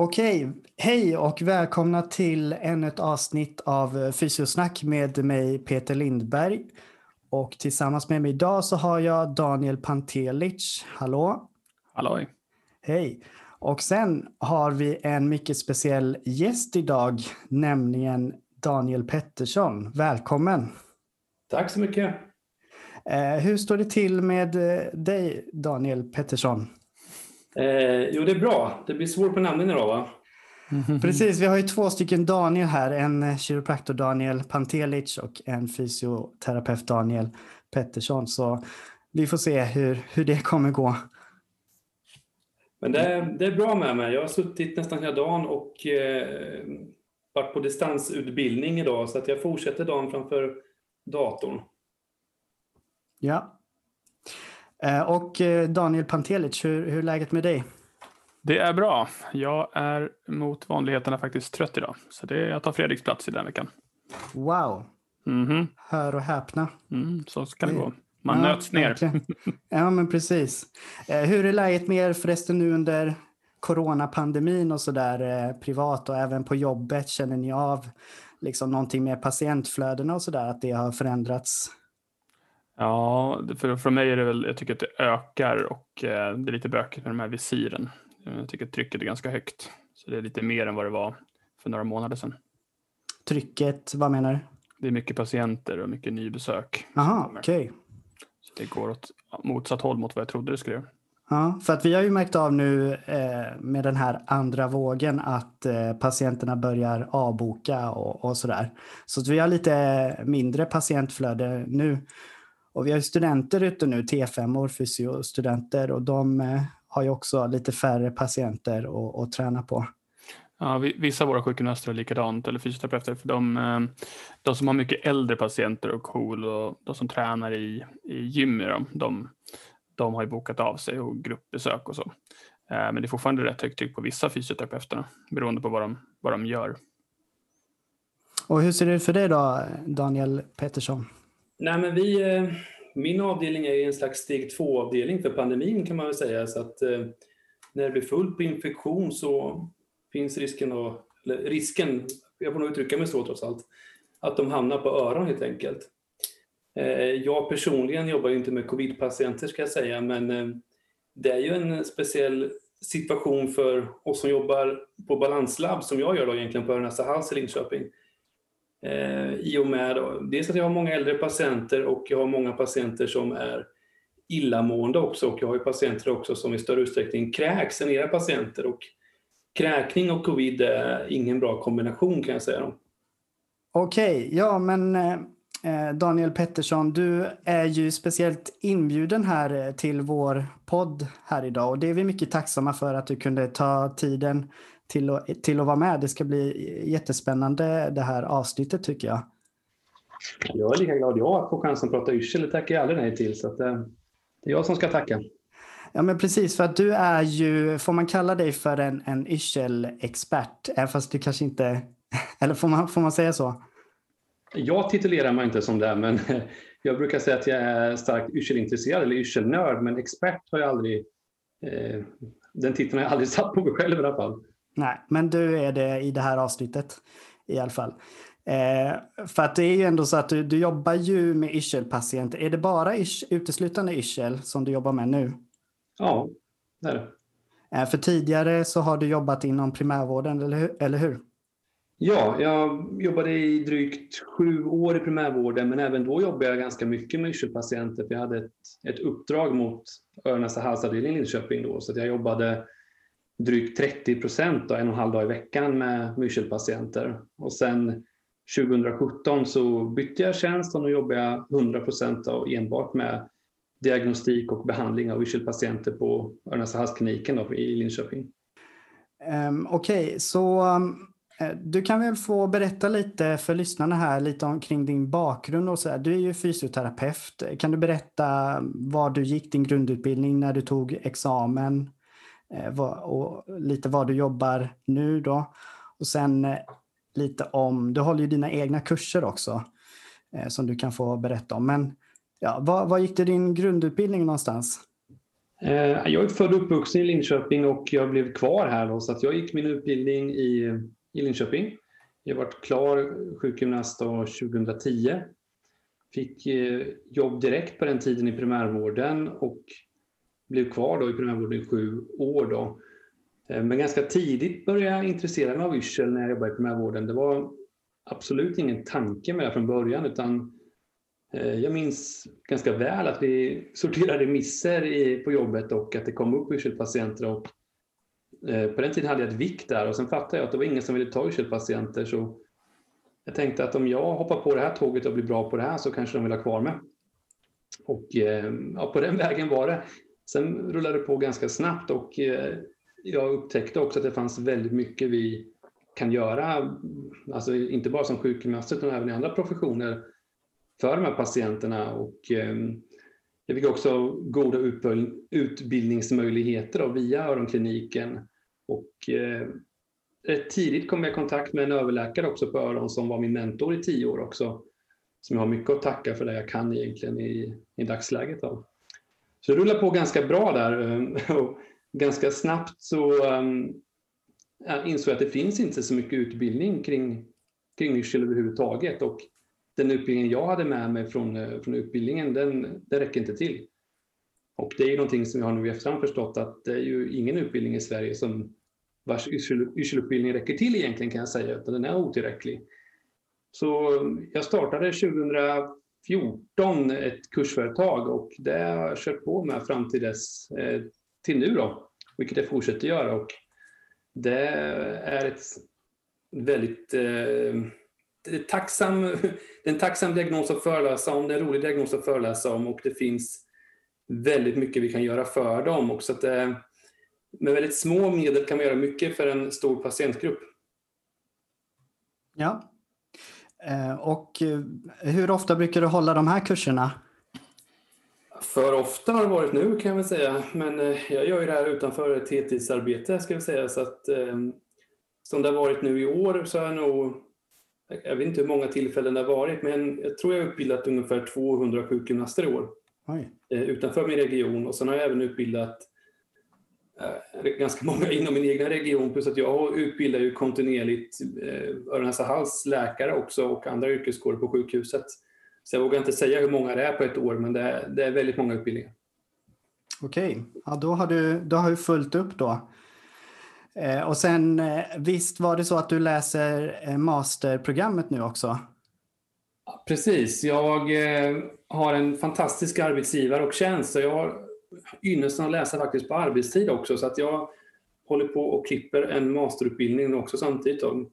Okej, hej och välkomna till ännu ett avsnitt av Fysiosnack med mig Peter Lindberg. Och tillsammans med mig idag så har jag Daniel Pantelic. Hallå! Halloj! Hej! Och sen har vi en mycket speciell gäst idag, nämligen Daniel Pettersson. Välkommen! Tack så mycket! Eh, hur står det till med eh, dig, Daniel Pettersson? Eh, jo, det är bra. Det blir svårt på namnen idag, va? Precis, vi har ju två stycken Daniel här. En kiropraktor Daniel Pantelic och en fysioterapeut Daniel Pettersson. Så vi får se hur, hur det kommer gå. Men det, är, det är bra med mig. Jag har suttit nästan hela dagen och eh, varit på distansutbildning idag så att jag fortsätter dagen framför datorn. Ja. Eh, och eh, Daniel Pantelic, hur, hur är läget med dig? Det är bra. Jag är mot vanligheterna faktiskt trött idag. Så det är, jag tar Fredriks plats i den veckan. Wow. Mhm. Hör och häpna. Mm, så ska det gå. Man Ja, nöts ner. verkligen. Ja, men precis. Eh, hur är läget med er förresten nu under coronapandemin och sådär eh, privat och även på jobbet? Känner ni av liksom någonting med patientflödena och sådär, att det har förändrats? Ja, för, för mig är det väl, jag tycker att det ökar och eh, det är lite bökigt med de här visiren. Jag tycker att trycket är ganska högt. Så det är lite mer än vad det var för några månader sedan. Trycket, vad menar du? Det är mycket patienter och mycket nybesök. Jaha, okej. Så det går åt motsatt håll mot vad jag trodde det skulle göra. Ja, för att vi har ju märkt av nu eh, med den här andra vågen att eh, patienterna börjar avboka och, och sådär. Så att vi har lite mindre patientflöde nu. Och vi har studenter ute nu, T5-or, fysiostudenter, och de eh, har ju också lite färre patienter att, att träna på. Ja, vi- vissa av våra sjukgymnaster är likadant, eller fysioterapeuter, för de, eh, de som har mycket äldre patienter och KOL och de som tränar i, i gym, dem, de, de har ju bokat av sig och gruppbesök och så. Eh, Men det är fortfarande rätt högt tryck på vissa fysioterapeuterna, beroende på vad de, vad de gör. Och hur ser det ut för dig då, Daniel Pettersson? Nej, men vi, eh, min avdelning är en slags steg två-avdelning för pandemin kan man väl säga. Så att eh, när det blir fullt på infektion så finns risken, att, eller risken, jag får nog uttrycka mig så trots allt, att de hamnar på öron helt enkelt. Eh, jag personligen jobbar ju inte med covid-patienter ska jag säga, men det är ju en speciell situation för oss som jobbar på balanslabb som jag gör då egentligen på Örnästa hals i Linköping. Eh, I och med dels att jag har många äldre patienter och jag har många patienter som är illamående också och jag har ju patienter också som i större utsträckning kräks än era patienter och kräkning och covid är ingen bra kombination kan jag säga. Okej, Okej, ja men eh, eh, Daniel Pettersson, du är ju speciellt inbjuden här eh, till vår podd här idag och det är vi mycket tacksamma för att du kunde ta tiden till att, till att vara med. Det ska bli jättespännande det här avsnittet tycker jag. Jag är lika glad jag att få chansen att prata yrsel, det tackar jag aldrig nej till. Så att, eh, det är jag som ska tacka. Ja men precis, för att du är ju, får man kalla dig för en, en yrselexpert? Även fast du kanske inte, eller får man, får man säga så? Jag titulerar mig inte som det, men jag brukar säga att jag är starkt yrselintresserad eller yrselnörd, men expert har jag aldrig, eh, den titeln har jag aldrig satt på mig själv i alla fall. Nej, men du är det i det här avsnittet i alla fall. Eh, för att det är ju ändå så att du, du jobbar ju med yrselpatienter. Är det bara yrs, uteslutande yrsel som du jobbar med nu? Ja, det är det. Eh, för tidigare så har du jobbat inom primärvården, eller hur? Eller hur? Ja, jag jobbade i drygt sju år i primärvården, men även då jobbade jag ganska mycket med yrselpatienter, för jag hade ett, ett uppdrag mot öron och halsavdelningen i Linköping då, så att jag jobbade drygt 30 procent, en och en halv dag i veckan med yrselpatienter. Och sen 2017 så bytte jag tjänst och nu jobbar jag 100 procent enbart med diagnostik och behandling av yrselpatienter på öron och halskliniken i Linköping. Um, Okej, så um, du kan väl få berätta lite för lyssnarna här lite omkring din bakgrund och så här. Du är ju fysioterapeut. Kan du berätta var du gick din grundutbildning, när du tog examen Eh, och lite var du jobbar nu då? Och sen eh, lite om, du håller ju dina egna kurser också eh, som du kan få berätta om. Men ja, var, var gick du din grundutbildning någonstans? Jag är född och uppvuxen i Linköping och jag blev kvar här då, så att jag gick min utbildning i, i Linköping. Jag var klar sjukgymnast 2010. Fick jobb direkt på den tiden i primärvården och blev kvar då i primärvården i sju år. Då. Eh, men ganska tidigt började jag intressera mig av yrsel när jag jobbade i primärvården. Det var absolut ingen tanke med det från början utan eh, jag minns ganska väl att vi sorterade remisser på jobbet och att det kom upp yrselpatienter. Och eh, på den tiden hade jag ett vikt där och sen fattade jag att det var ingen som ville ta yrselpatienter så jag tänkte att om jag hoppar på det här tåget och blir bra på det här så kanske de vill ha kvar mig. Och ja, på den vägen var det. Sen rullade det på ganska snabbt och eh, jag upptäckte också att det fanns väldigt mycket vi kan göra, alltså inte bara som sjukgymnaster utan även i andra professioner för de här patienterna. Och, ehm, jag fick också goda utbildningsmöjligheter via öronkliniken. Och, eh, rätt tidigt kom jag i kontakt med en överläkare också på öron som var min mentor i tio år också. Som jag har mycket att tacka för det jag kan egentligen i, i dagsläget. Då. Så det rullar på ganska bra där. Ehm, och ganska snabbt så ehm, insåg jag insåg att det finns inte så mycket utbildning kring, kring yrsel överhuvudtaget och den utbildningen jag hade med mig från, eh, från utbildningen, den, den räcker inte till. Och det är ju någonting som jag har nu i efterhand förstått att det är ju ingen utbildning i Sverige som vars yrselutbildning räcker till egentligen kan jag säga, utan den är otillräcklig. Så ehm, jag startade 2014 14 ett kursföretag och det har jag kört på med fram till dess, eh, till nu då, vilket jag fortsätter göra. Och det är ett väldigt eh, tacksam, det är en tacksam diagnos att föreläsa om, det är en rolig diagnos att föreläsa om och det finns väldigt mycket vi kan göra för dem. Och så att eh, med väldigt små medel kan man göra mycket för en stor patientgrupp. Ja. Eh, och eh, hur ofta brukar du hålla de här kurserna? För ofta har det varit nu kan jag väl säga, men eh, jag gör ju det här utanför ett heltidsarbete ska vi säga. Så att, som det har varit nu i år så har jag nog, jag vet inte hur många tillfällen det har varit, men jag tror jag har utbildat ungefär 200 sjukgymnaster i år. Oj. Utanför min region och sen har jag även utbildat ganska många inom min egen region plus att jag utbildar ju kontinuerligt öron, näsa, hals läkare också och andra yrkeskårer på sjukhuset. Så jag vågar inte säga hur många det är på ett år, men det är, det är väldigt många utbildningar. Okej, ja, då har du, då har du fullt upp då. Eh, och sen eh, visst var det så att du läser eh, masterprogrammet nu också? Precis, jag eh, har en fantastisk arbetsgivare och tjänst jag har ynnesten att läsa faktiskt på arbetstid också så att jag håller på och klipper en masterutbildning också samtidigt då,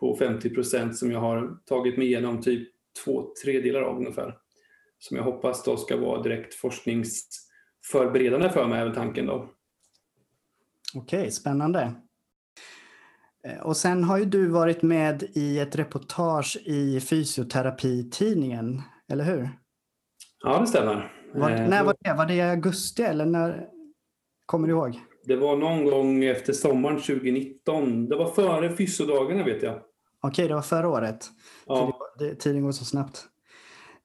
på 50 procent som jag har tagit mig igenom typ två tredjedelar av ungefär. Som jag hoppas då ska vara direkt forskningsförberedande för mig, är väl tanken då. Okej, spännande. Eh, och sen har ju du varit med i ett reportage i Fysioterapitidningen, eller hur? Ja, det stämmer. Var, eh, när var det? Var det i augusti eller när? Kommer du ihåg? Det var någon gång efter sommaren 2019. Det var före fysiodagarna vet jag. Okej, det var förra året. Ja. Det, tiden går så snabbt.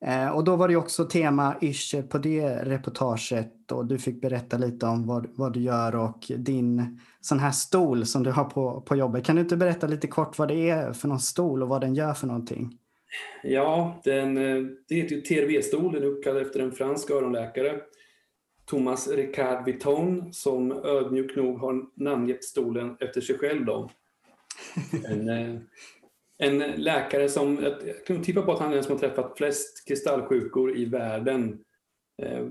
Eh, och då var det också tema yrsel på det reportaget och du fick berätta lite om vad, vad du gör och din sån här stol som du har på, på jobbet. Kan du inte berätta lite kort vad det är för någon stol och vad den gör för någonting? Ja, den, eh, det heter ju TRV-stol. Den är uppkallad efter en fransk öronläkare. Thomas Ricard Vitton som ödmjukt nog har namngett stolen efter sig själv. Då. En, eh, en läkare som, jag kan tippa på att han är den som har träffat flest kristallsjukor i världen. Eh,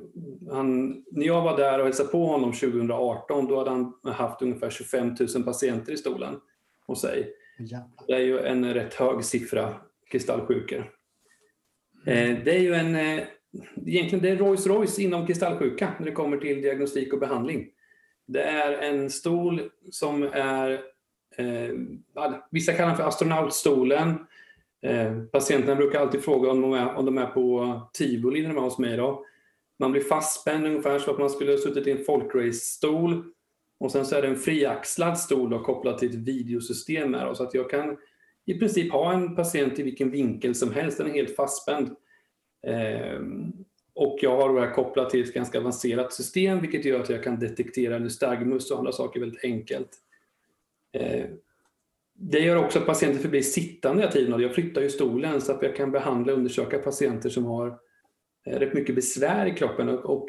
han, när jag var där och hälsade på honom 2018, då hade han haft ungefär 25 000 patienter i stolen hos sig. Jävlar. Det är ju en rätt hög siffra kristallsjukor. Eh, det är ju en, eh, egentligen det är Rolls Royce inom kristallsjuka när det kommer till diagnostik och behandling. Det är en stol som är Eh, vissa kallar den för astronautstolen. Eh, patienterna brukar alltid fråga om de är, om de är på tivoli när de är hos mig. Då. Man blir fastspänd ungefär så att man skulle ha suttit i en folkrace-stol. Och sen så är det en friaxlad stol då, kopplad till ett videosystem. Här, då, så att jag kan i princip ha en patient i vilken vinkel som helst. Den är helt fastspänd. Ehm, och jag har det här kopplat till ett ganska avancerat system vilket gör att jag kan detektera nystagmus och andra saker väldigt enkelt. Ehm, det gör också att patienter förblir sittande hela tiden. Jag flyttar ju stolen så att jag kan behandla och undersöka patienter som har eh, rätt mycket besvär i kroppen och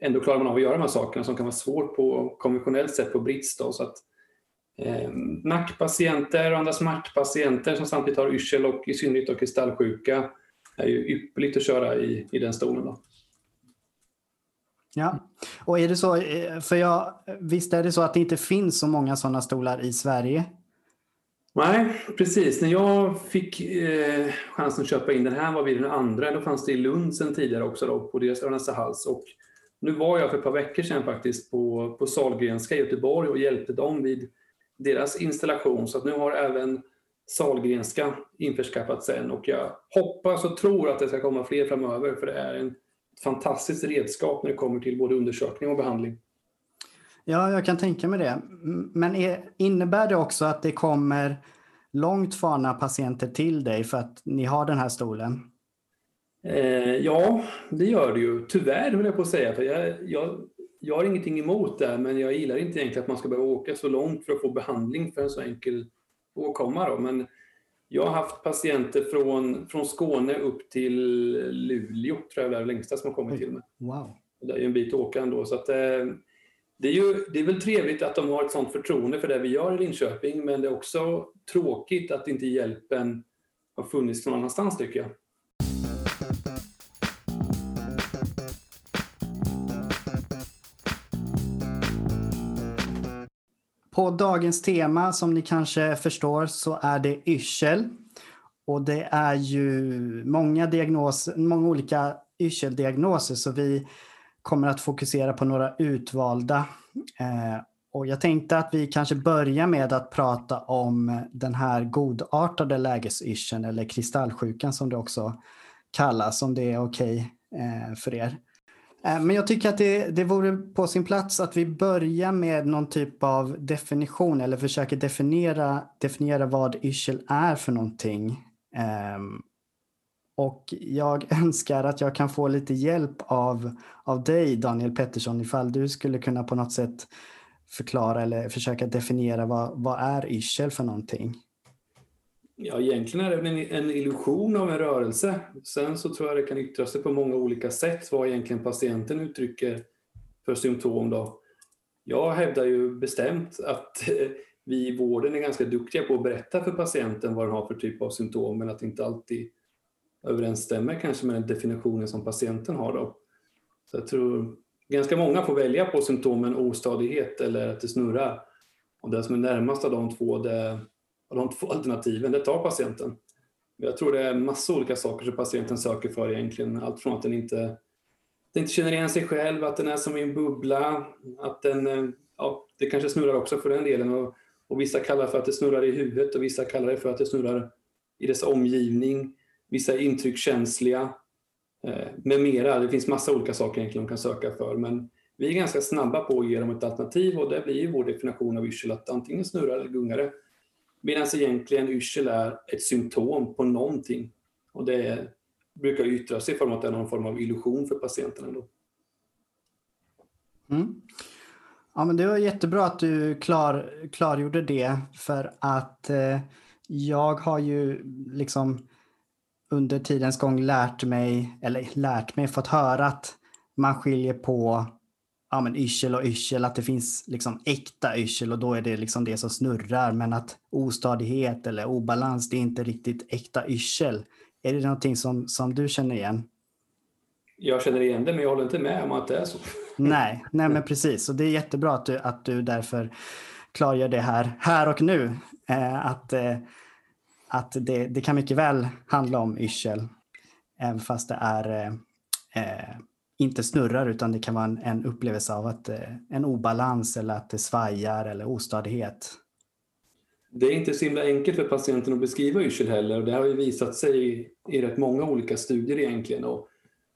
ändå klarar man av att göra de här sakerna som kan vara svårt på konventionellt sätt på brits. Då, så att, eh, nackpatienter och andra smärtpatienter som samtidigt har yrsel och i synnerhet och kristallsjuka är ju ypperligt att köra i, i den stolen. Då. Ja, och är det så, eh, för jag, visst är det så att det inte finns så många sådana stolar i Sverige? Nej, precis. När jag fick eh, chansen att köpa in den här var vi den andra. Då fanns det i Lund sen tidigare också då, på deras Örnästa hals. Och nu var jag för ett par veckor sedan faktiskt på, på Salgrenska i Göteborg och hjälpte dem vid deras installation. Så att nu har även Salgrenska införskaffat sen och jag hoppas och tror att det ska komma fler framöver för det är en fantastiskt redskap när det kommer till både undersökning och behandling. Ja, jag kan tänka mig det. Men är, innebär det också att det kommer långt farna patienter till dig för att ni har den här stolen? Eh, ja, det gör det ju. Tyvärr vill jag på att säga. För jag, jag, jag har ingenting emot det, men jag gillar inte egentligen att man ska behöva åka så långt för att få behandling för en så enkel åkomma. Då. Men jag har haft patienter från, från Skåne upp till Luleå, tror jag är det längsta som har kommit till mig. Wow. Det är ju en bit att åka ändå. Så att, eh, det, är ju, det är väl trevligt att de har ett sånt förtroende för det vi gör i Linköping, men det är också tråkigt att inte hjälpen har funnits någon annanstans tycker jag. På dagens tema, som ni kanske förstår, så är det yrsel. Och det är ju många, diagnos, många olika yrseldiagnoser, så vi kommer att fokusera på några utvalda. Eh, och jag tänkte att vi kanske börjar med att prata om den här godartade lägesyrseln, eller kristallsjukan som det också kallas, om det är okej okay, eh, för er. Eh, men jag tycker att det, det vore på sin plats att vi börjar med någon typ av definition eller försöker definiera, definiera vad yrsel är för någonting. Um, och jag önskar att jag kan få lite hjälp av, av dig, Daniel Pettersson, ifall du skulle kunna på något sätt förklara eller försöka definiera vad, vad är yrsel för någonting? Ja, egentligen är det en, en illusion av en rörelse. Sen så tror jag det kan yttra sig på många olika sätt vad egentligen patienten uttrycker för symptom. Då. Jag hävdar ju bestämt att eh, vi i vården är ganska duktiga på att berätta för patienten vad den har för typ av symptom, men att det inte alltid överensstämmer kanske med den definitionen som patienten har. Då. Så jag tror ganska många får välja på symptomen ostadighet eller att det snurrar. Och det som är närmast av de två, det av de två alternativen, det tar patienten. Jag tror det är massa olika saker som patienten söker för egentligen. Allt från att den inte, den inte känner igen sig själv, att den är som i en bubbla, att den, eh, ja, det kanske snurrar också för den delen. Och, och vissa kallar det för att det snurrar i huvudet och vissa kallar det för att det snurrar i dess omgivning. Vissa är intryckskänsliga eh, med mera. Det finns massa olika saker egentligen de kan söka för. Men vi är ganska snabba på att ge dem ett alternativ och det blir ju vår definition av yrsel att antingen snurrar eller gungar det. Medan egentligen yrsel är ett symptom på någonting. Och det brukar yttra sig i form av att det är någon form av illusion för patienten. Ändå. Mm. Ja, men det var jättebra att du klar, klargjorde det för att eh, jag har ju liksom under tidens gång lärt mig, eller lärt mig, fått höra att man skiljer på ja, men yrsel och yrsel, att det finns liksom äkta yrsel och då är det liksom det som snurrar. Men att ostadighet eller obalans, det är inte riktigt äkta yrsel. Är det någonting som, som du känner igen? Jag känner igen det, men jag håller inte med om att det är så. Nej, nej men precis. Och det är jättebra att du, att du därför klargör det här, här och nu. Eh, att eh, att det, det kan mycket väl handla om yrsel, även fast det är eh, inte snurrar utan det kan vara en, en upplevelse av att, eh, en obalans eller att det svajar eller ostadighet. Det är inte så himla enkelt för patienten att beskriva yrsel heller. Det har ju visat sig i, i rätt många olika studier egentligen. Och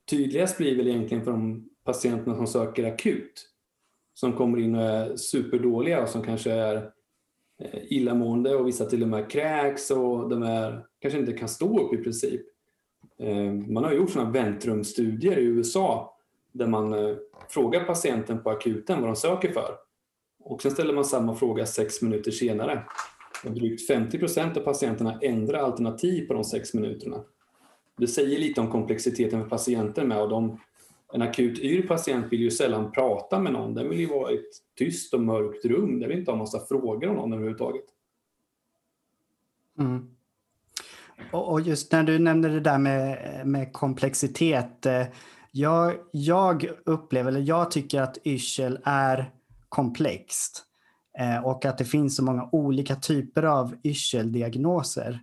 tydligast blir väl egentligen för de patienterna som söker akut. Som kommer in och är superdåliga och som kanske är eh, illamående och vissa till och med kräks och de är, kanske inte kan stå upp i princip. Eh, man har gjort sådana väntrumstudier i USA där man eh, frågar patienten på akuten vad de söker för. Och sen ställer man samma fråga sex minuter senare. Och drygt 50 procent av patienterna ändrar alternativ på de sex minuterna. Det säger lite om komplexiteten för patienten med och de, en akut yr patient vill ju sällan prata med någon. Den vill ju vara i ett tyst och mörkt rum. Den vill inte ha massa frågor om någon överhuvudtaget. Mm. Och just när du nämnde det där med, med komplexitet. Eh, jag, jag upplever, eller jag tycker att yrsel är komplext eh, och att det finns så många olika typer av yrseldiagnoser.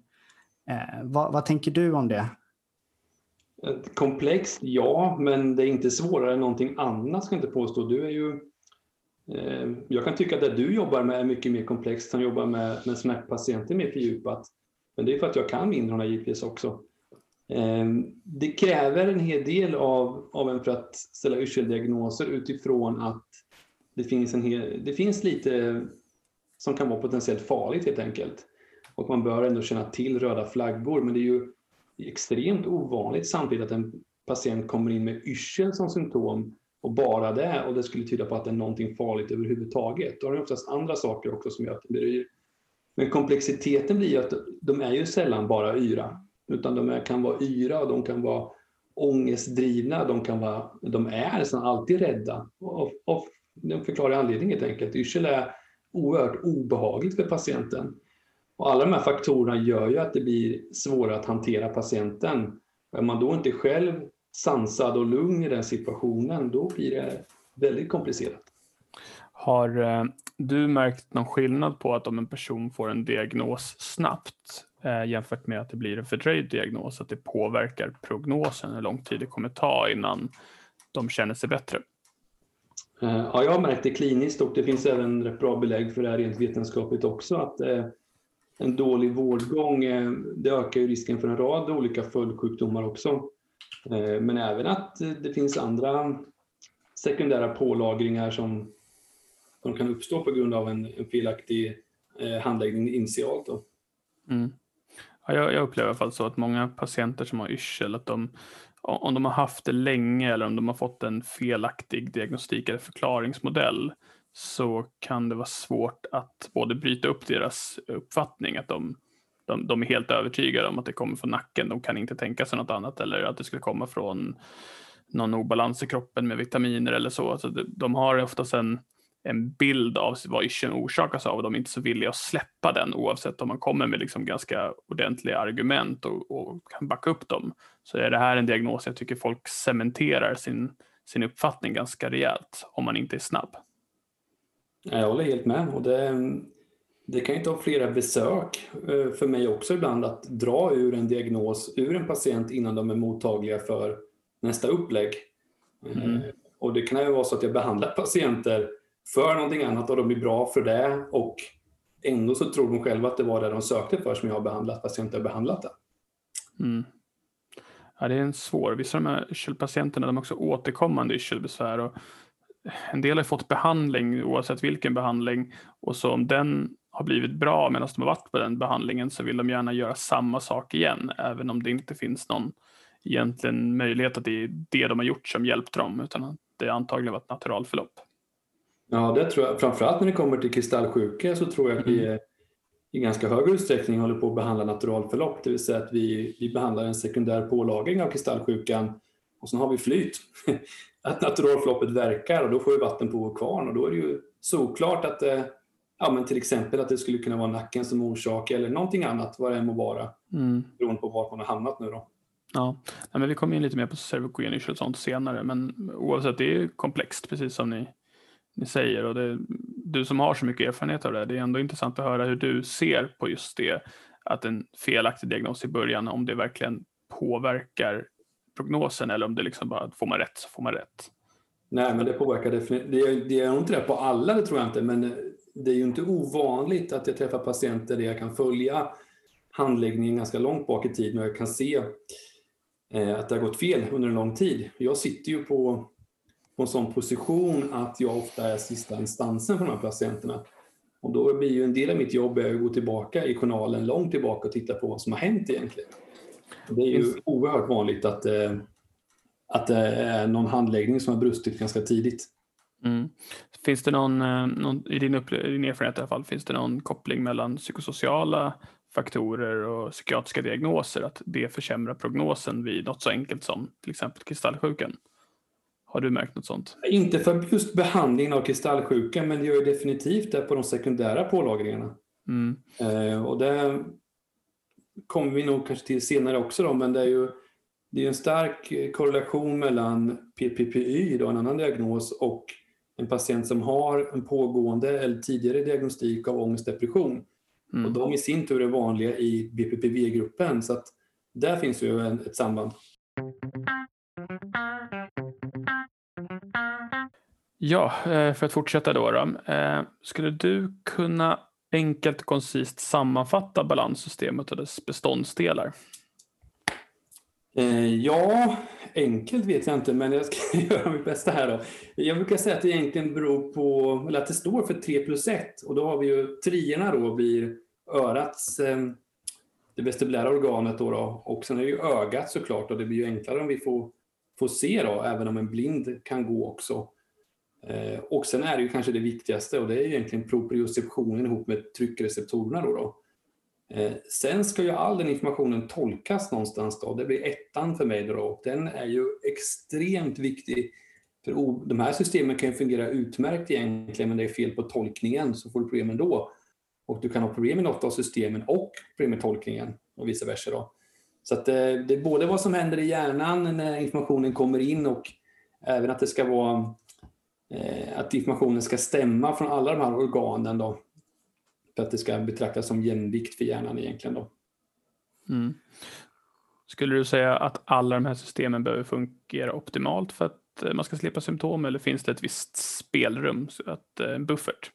Eh, vad, vad tänker du om det? Komplext, ja, men det är inte svårare än någonting annat ska jag inte påstå. Du är ju, eh, jag kan tycka att det du jobbar med är mycket mer komplext. Han jobbar med, med smärtpatienter mer fördjupat. Men det är för att jag kan mindre givetvis också. Ehm, det kräver en hel del av, av en för att ställa yrseldiagnoser utifrån att det finns, en hel, det finns lite som kan vara potentiellt farligt helt enkelt. Och man bör ändå känna till röda flaggor, men det är ju extremt ovanligt samtidigt att en patient kommer in med yrsel som symptom och bara det och det skulle tyda på att det är någonting farligt överhuvudtaget. Då har det oftast andra saker också som gör att det blir yr. Men komplexiteten blir ju att de är ju sällan bara yra, utan de är, kan vara yra och de kan vara ångestdrivna, de, kan vara, de är nästan alltid rädda. Och, och de förklarar anledningen helt enkelt. Yrsel är oerhört obehagligt för patienten. Och alla de här faktorerna gör ju att det blir svårare att hantera patienten. Är man då inte själv sansad och lugn i den situationen, då blir det väldigt komplicerat. Har eh, du märkt någon skillnad på att om en person får en diagnos snabbt eh, jämfört med att det blir en fördröjd diagnos, att det påverkar prognosen, hur lång tid det kommer ta innan de känner sig bättre? Eh, ja, jag har märkt det kliniskt och det finns även rätt bra belägg för det här rent vetenskapligt också, att eh, en dålig vårdgång, eh, det ökar ju risken för en rad olika följdsjukdomar också. Eh, men även att det finns andra sekundära pålagringar som, de kan uppstå på grund av en, en felaktig eh, handläggning initialt. Då. Mm. Ja, jag, jag, upplever i alla fall så att många patienter som har yrsel, att de om de har haft det länge eller om de har fått en felaktig diagnostik eller förklaringsmodell så kan det vara svårt att både bryta upp deras uppfattning att de, de, de är helt övertygade om att det kommer från nacken, de kan inte tänka sig något annat eller att det skulle komma från någon obalans i kroppen med vitaminer eller så. Alltså de har oftast en, en bild av vad yrseln orsakas av och de är inte så villiga att släppa den oavsett om man kommer med liksom ganska ordentliga argument och, och, kan backa upp dem. Så är det här en diagnos jag tycker folk cementerar sin, sin uppfattning ganska rejält om man inte är snabb. Jag håller helt med. Och det, det kan ju ta flera besök eh, för mig också ibland att dra ur en diagnos ur en patient innan de är mottagliga för nästa upplägg. Mm. Eh, och det kan ju vara så att jag behandlar patienter för någonting annat och de blir bra för det och ändå så tror de själva att det var det de sökte för som jag har behandlat fast jag inte har behandlat det. Mm. Ja, det är en svår. Vissa av de här yrselpatienterna de har också återkommande yrselbesvär och en del har fått behandling oavsett vilken behandling och så om den har blivit bra medan de har varit på den behandlingen så vill de gärna göra samma sak igen även om det inte finns någon egentligen möjlighet att det är det de har gjort som hjälpte dem utan att det antagligen var ett naturalförlopp. Ja, det tror jag. Framförallt när det kommer till kristallsjuka så tror jag att vi mm. i ganska hög utsträckning håller på att behandla naturalförlopp, det vill säga att vi, vi behandlar en sekundär pålagring av kristallsjukan och sen har vi flyt. att naturalförloppet verkar och då får vi vatten på vår kvarn och då är det ju såklart att eh, ja, men till exempel att det skulle kunna vara nacken som orsak eller någonting annat, vad det än må vara, mm. beroende på var man har hamnat nu då. Ja, men vi kommer in lite mer på cervikogen och sånt senare, men oavsett, det är komplext, precis som ni ni säger och det, du som har så mycket erfarenhet av det, det är ändå intressant att höra hur du ser på just det, att en felaktig diagnos i början, om det verkligen påverkar prognosen eller om det liksom bara, får man rätt så får man rätt. Nej, men det påverkar definitivt. Det, är, det nog inte det på alla, det tror jag inte, men det är ju inte ovanligt att jag träffar patienter där jag kan följa handläggningen ganska långt bak i tiden och jag kan se eh, att det har gått fel under en lång tid. Jag sitter ju på på en sån position att jag ofta är sista instansen för de här patienterna. Och då blir ju en del av mitt jobb att gå tillbaka i journalen långt tillbaka och titta på vad som har hänt egentligen. Det är ju oerhört vanligt att, eh, att det är någon handläggning som har brustit ganska tidigt. Mm. Finns det någon, eh, någon i, din upp, din erfarenhet i alla fall, finns det någon koppling mellan psykosociala faktorer och psykiatriska diagnoser, att det försämrar prognosen vid något så enkelt som till exempel kristallsjukan? Har du märkt något sånt? Inte för just behandlingen av kristallsjuka, men det gör definitivt det på de sekundära pålagringarna. Mm. Eh, och det kommer vi nog kanske till senare också då, men det är ju det är en stark korrelation mellan PPPY, då, en annan diagnos, och en patient som har en pågående eller tidigare diagnostik av ångestdepression. Mm. Och de i sin tur är vanliga i BPPV-gruppen, så att där finns ju en, ett samband. Ja, eh, för att fortsätta då. då eh, skulle du kunna enkelt och koncist sammanfatta balanssystemet och dess beståndsdelar? Eh, ja, enkelt vet jag inte, men jag ska göra mitt bästa här då. Jag brukar säga att det egentligen beror på, eller att det står för 3 plus 1 och då har vi ju trierna då blir örats, det vestibulära organet då, då och sen är det ju ögat såklart och det blir ju enklare om vi får, får se då, även om en blind kan gå också. Eh, och sen är det ju kanske det viktigaste och det är egentligen proprioceptionen ihop med tryckreceptorerna. Då, då. Eh, sen ska ju all den informationen tolkas någonstans. Då. Det blir ettan för mig. Då. Den är ju extremt viktig. För de här systemen kan ju fungera utmärkt egentligen, men det är fel på tolkningen så får du problem ändå. Och du kan ha problem med något av systemen och problem med tolkningen och vice versa. Då. Så att det, det är både vad som händer i hjärnan när informationen kommer in och även att det ska vara att informationen ska stämma från alla de här organen då, för att det ska betraktas som jämvikt för hjärnan egentligen. Då. Mm. Skulle du säga att alla de här systemen behöver fungera optimalt för att eh, man ska slippa symptom eller finns det ett visst spelrum, att, en eh, buffert?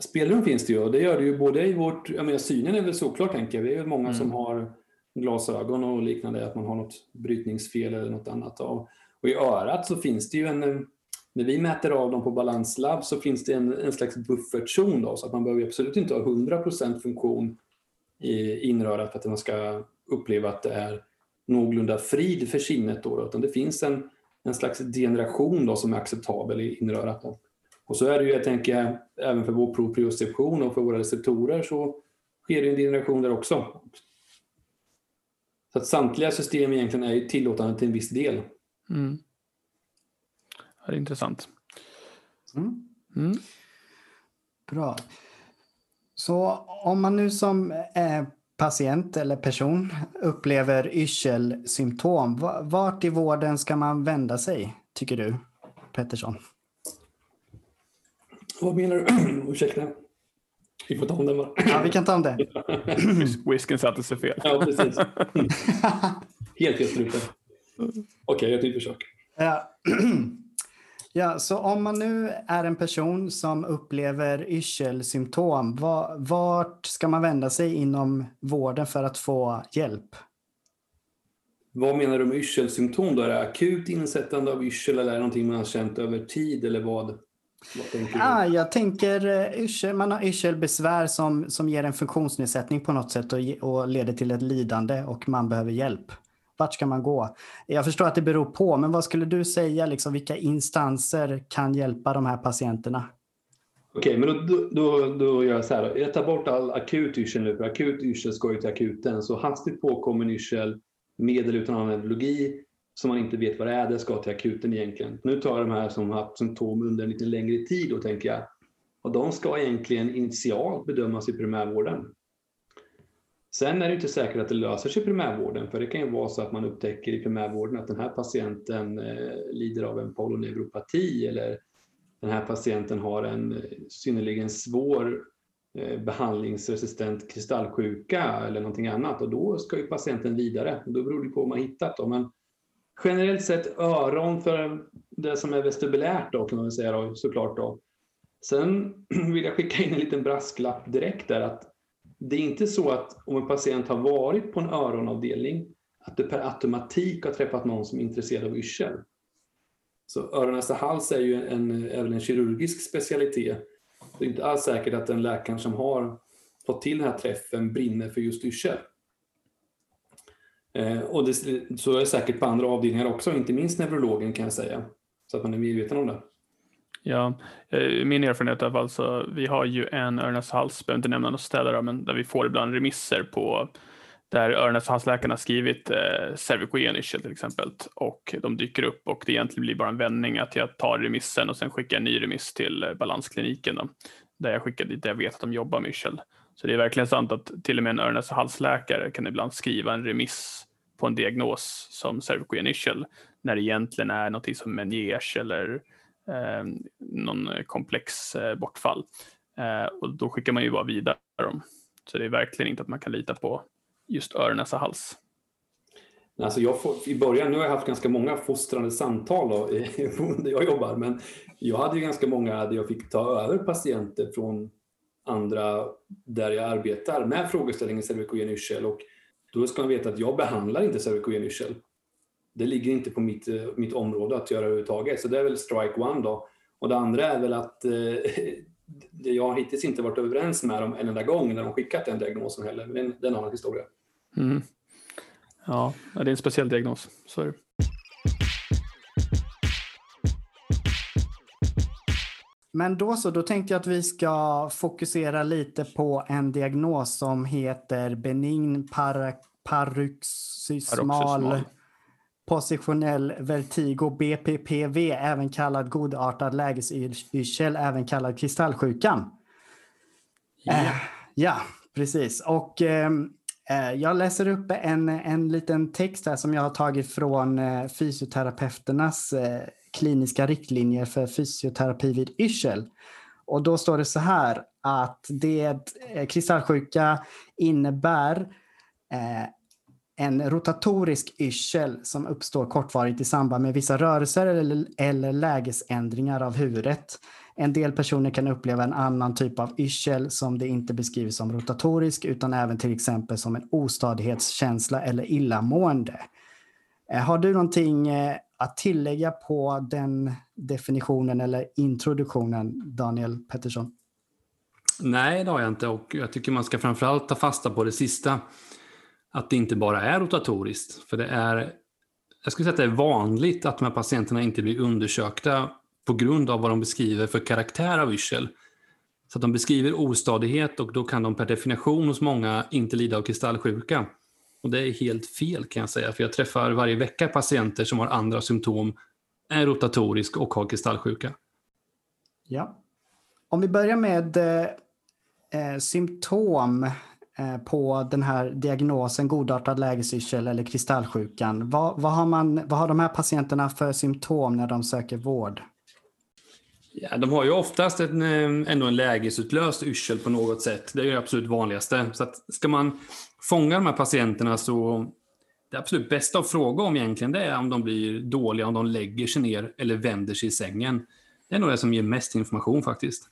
Spelrum finns det ju och det gör det ju både i vårt, jag menar synen är väl såklart tänker jag, det är många mm. som har glasögon och liknande, att man har något brytningsfel eller något annat. Och i örat så finns det ju en när vi mäter av dem på balanslabb så finns det en, en slags buffertzon då, så att man behöver absolut inte ha 100% funktion i inrörat för att man ska uppleva att det är någorlunda frid för sinnet. Då, utan det finns en, en slags degeneration då, som är acceptabel i inrörat. Då. Och så är det ju, jag tänker, även för vår proprioception och för våra receptorer så sker det en degeneration där också. Så att samtliga system egentligen är tillåtande till en viss del. Mm. Det är intressant. Mm. Mm. Bra. Så om man nu som eh, patient eller person upplever yrselsymptom, vart i vården ska man vända sig, tycker du, Pettersson? Vad menar du? Ursäkta. Vi får ta om den bara. Ja, vi kan ta om det. Whisken satte sig fel. Ja, precis. Helt fel strupen. Okej, okay, jag tar ett försök. Ja. Ja, så om man nu är en person som upplever yrselsymptom, vart ska man vända sig inom vården för att få hjälp? Vad menar du med yrselsymptom? Då? Är det akut insättande av yrsel eller är det någonting man har känt över tid? Eller vad, vad tänker du? Ah, jag tänker eh, yrsel, man har yrselbesvär som, som ger en funktionsnedsättning på något sätt och, och leder till ett lidande och man behöver hjälp. Vart ska man gå? Jag förstår att det beror på, men vad skulle du säga? Liksom, vilka instanser kan hjälpa de här patienterna? Okej, okay, men då, då, då gör jag så här. Jag tar bort all akut yrsel nu, för akut yrsel ska ju till akuten. Så hastigt påkommen yrsel, med eller utan neurologi, som man inte vet vad det är, det ska till akuten egentligen. Nu tar jag de här som har haft symptom under en lite längre tid och tänker jag, och de ska egentligen initialt bedömas i primärvården. Sen är det inte säkert att det löser sig i primärvården, för det kan ju vara så att man upptäcker i primärvården att den här patienten eh, lider av en polyneuropati eller den här patienten har en eh, synnerligen svår eh, behandlingsresistent kristallsjuka eller någonting annat och då ska ju patienten vidare. Då beror det på vad man hittat. Då. Men generellt sett öron för det som är vestibulärt då kan man väl säga då, såklart. Då. Sen vill jag skicka in en liten brasklapp direkt där att det är inte så att om en patient har varit på en öronavdelning att det per automatik har träffat någon som är intresserad av yrsel. Så öron, näsa, hals är ju en, även en kirurgisk specialitet. Det är inte alls säkert att den läkaren som har fått till den här träffen brinner för just yrsel. Eh, och det, så är det säkert på andra avdelningar också, inte minst neurologen kan jag säga. Så att man är medveten om det. Ja, eh, min erfarenhet är alltså, vi har ju en öron hals, behöver inte nämna något ställe men där vi får ibland remisser på där öron halsläkarna skrivit eh, cervicogen till exempel och de dyker upp och det egentligen blir bara en vändning att jag tar remissen och sen skickar en ny remiss till eh, balanskliniken då, där jag skickar dit där jag vet att de jobbar med yrsel. Så det är verkligen sant att till och med en öron halsläkare kan ibland skriva en remiss på en diagnos som cervicogen när det egentligen är något som meniers eller eh, någon komplex eh, bortfall. Eh, och då skickar man ju bara vidare dem. Så det är verkligen inte att man kan lita på just öron, näsa, hals. Alltså jag får, I början, nu har jag haft ganska många fostrande samtal då, där jag jobbar, men jag hade ju ganska många där jag fick ta över patienter från andra där jag arbetar med frågeställningen cervikogen yrsel och då ska man veta att jag behandlar inte cervikogen yrsel det ligger inte på mitt, eh, mitt område att göra överhuvudtaget. Så det är väl strike one då. Och det andra är väl att eh, jag har hittills inte varit överens med dem en enda gång när de skickat den diagnosen heller. Men det är en annan historia. Mm. Ja, det är en speciell diagnos. Så är det. Men då så, då tänkte jag att vi ska fokusera lite på en diagnos som heter benign paroxysmal positionell vertigo, BPPV, även kallad godartad lägesyrsel, även kallad kristallsjukan. Ja, eh, ja precis. Och ehm, eh, jag läser upp en, en liten text här som jag har tagit från eh, fysioterapeuternas eh, kliniska riktlinjer för fysioterapi vid yrsel. Och då står det så här att det eh, kristallsjuka innebär eh, en rotatorisk yrsel som uppstår kortvarigt i samband med vissa rörelser eller, eller lägesändringar av huvudet. En del personer kan uppleva en annan typ av yrsel som det inte beskrivs som rotatorisk utan även till exempel som en ostadighetskänsla eller illamående. Eh, har du någonting eh, att tillägga på den definitionen eller introduktionen, Daniel Pettersson? Nej, det har jag inte och jag tycker man ska framförallt ta fasta på det sista att det inte bara är rotatoriskt. För det är, jag skulle säga att det är vanligt att de här patienterna inte blir undersökta på grund av vad de beskriver för karaktär av yrsel. Så att de beskriver ostadighet och då kan de per definition hos många inte lida av kristallsjuka. Och det är helt fel kan jag säga, för jag träffar varje vecka patienter som har andra symptom, är rotatorisk och har kristallsjuka. Ja. Om vi börjar med eh, eh symptom Eh, på den här diagnosen godartad lägesyrsel eller kristallsjukan. Vad, vad, har man, vad har de här patienterna för symptom när de söker vård? Ja, de har ju oftast en, eh, ändå en lägesutlöst yrsel på något sätt. Det är det absolut vanligaste. Så att ska man fånga de här patienterna så det absolut bästa att fråga om egentligen det är om de blir dåliga, om de lägger sig ner eller vänder sig i sängen. Det är nog det som ger mest information faktiskt.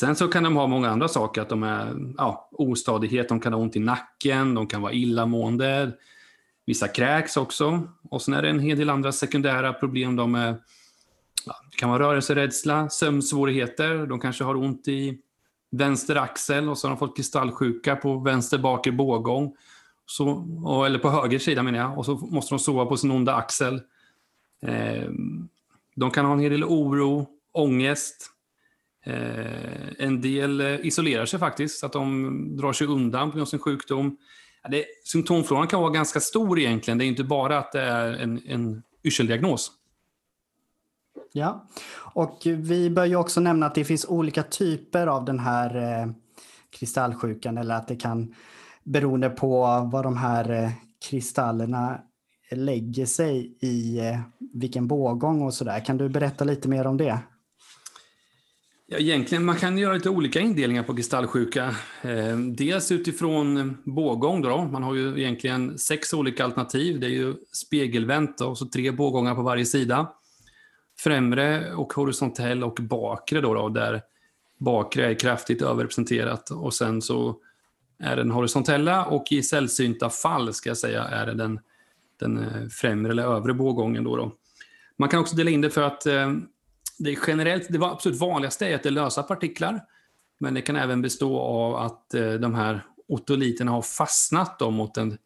Sen så kan de ha många andra saker, att de är ja, ostadighet, de kan ha ont i nacken, de kan vara illamående, vissa kräks också. Och sen är det en hel del andra sekundära problem. De är, ja, det kan vara rörelserädsla, sömnsvårigheter, de kanske har ont i vänster axel och så har de fått kristallsjuka på vänster bakre bågång. Så, och, eller på höger sida menar jag, och så måste de sova på sin onda axel. Eh, de kan ha en hel del oro, ångest, Eh, en del eh, isolerar sig faktiskt, så att de drar sig undan på grund av sin sjukdom. Ja, det, symptomfloran kan vara ganska stor egentligen. Det är inte bara att det är en, en yrseldiagnos. Ja, och vi bör ju också nämna att det finns olika typer av den här eh, kristallsjukan eller att det kan beroende på vad de här eh, kristallerna lägger sig i eh, vilken bågång och sådär. Kan du berätta lite mer om det? Ja, egentligen, man kan göra lite olika indelningar på kristallsjuka. Eh, dels utifrån bågång. Då, Man har ju egentligen sex olika alternativ. Det är ju spegelvänt och så tre bågångar på varje sida. Främre och horisontell och bakre då, då där bakre är kraftigt överrepresenterat och sen så är den horisontella och i sällsynta fall ska jag säga är det den, den eh, främre eller övre bågången. Då, då. Man kan också dela in det för att eh, det det, generellt, det absolut vanligaste är att det är lösa partiklar. Men det kan även bestå av att eh, de här otoliterna har fastnat då mot den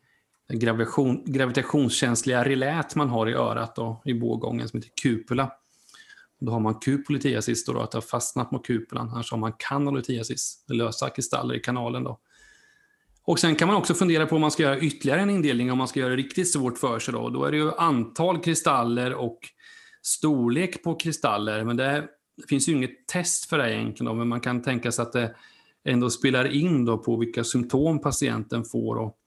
gravitation, gravitationskänsliga relät man har i örat och i bågången som heter kupula. Då har man kupolitiasis, då, då, att det har fastnat mot kupulan. Annars har man kanalitiasis, lösa kristaller i kanalen. Då. Och Sen kan man också fundera på om man ska göra ytterligare en indelning, om man ska göra det riktigt svårt för sig. Då, då är det ju antal kristaller och storlek på kristaller. Men det finns ju inget test för det egentligen, då, men man kan tänka sig att det ändå spelar in då på vilka symptom patienten får och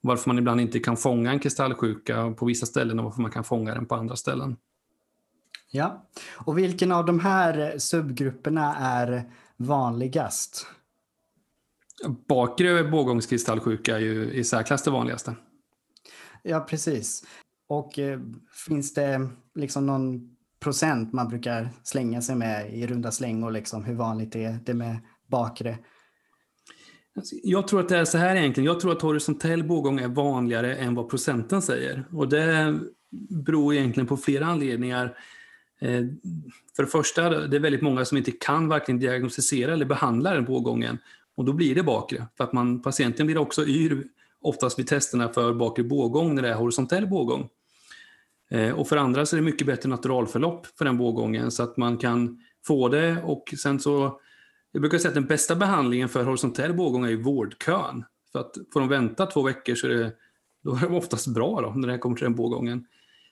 varför man ibland inte kan fånga en kristallsjuka på vissa ställen och varför man kan fånga den på andra ställen. Ja, och vilken av de här subgrupperna är vanligast? Bakre bågångskristallsjuka är ju i särklass det vanligaste. Ja, precis. Och eh, finns det liksom någon procent man brukar slänga sig med i runda slängor, liksom, hur vanligt är det med bakre? Alltså, jag tror att det är så här egentligen. Jag tror att horisontell bågång är vanligare än vad procenten säger. Och det beror egentligen på flera anledningar. Eh, för det första, det är väldigt många som inte kan varken diagnostisera eller behandla den bågången. Och då blir det bakre. För att man, patienten blir också yr oftast vid testerna för bakre bågång när det är horisontell bågång. Eh, och för andra så är det mycket bättre naturalförlopp för den bågången så att man kan få det och sen så jag brukar säga att den bästa behandlingen för horisontell bågång är ju vårdkön. För att får de vänta två veckor så är det, då är de oftast bra då, när det kommer till den bågången.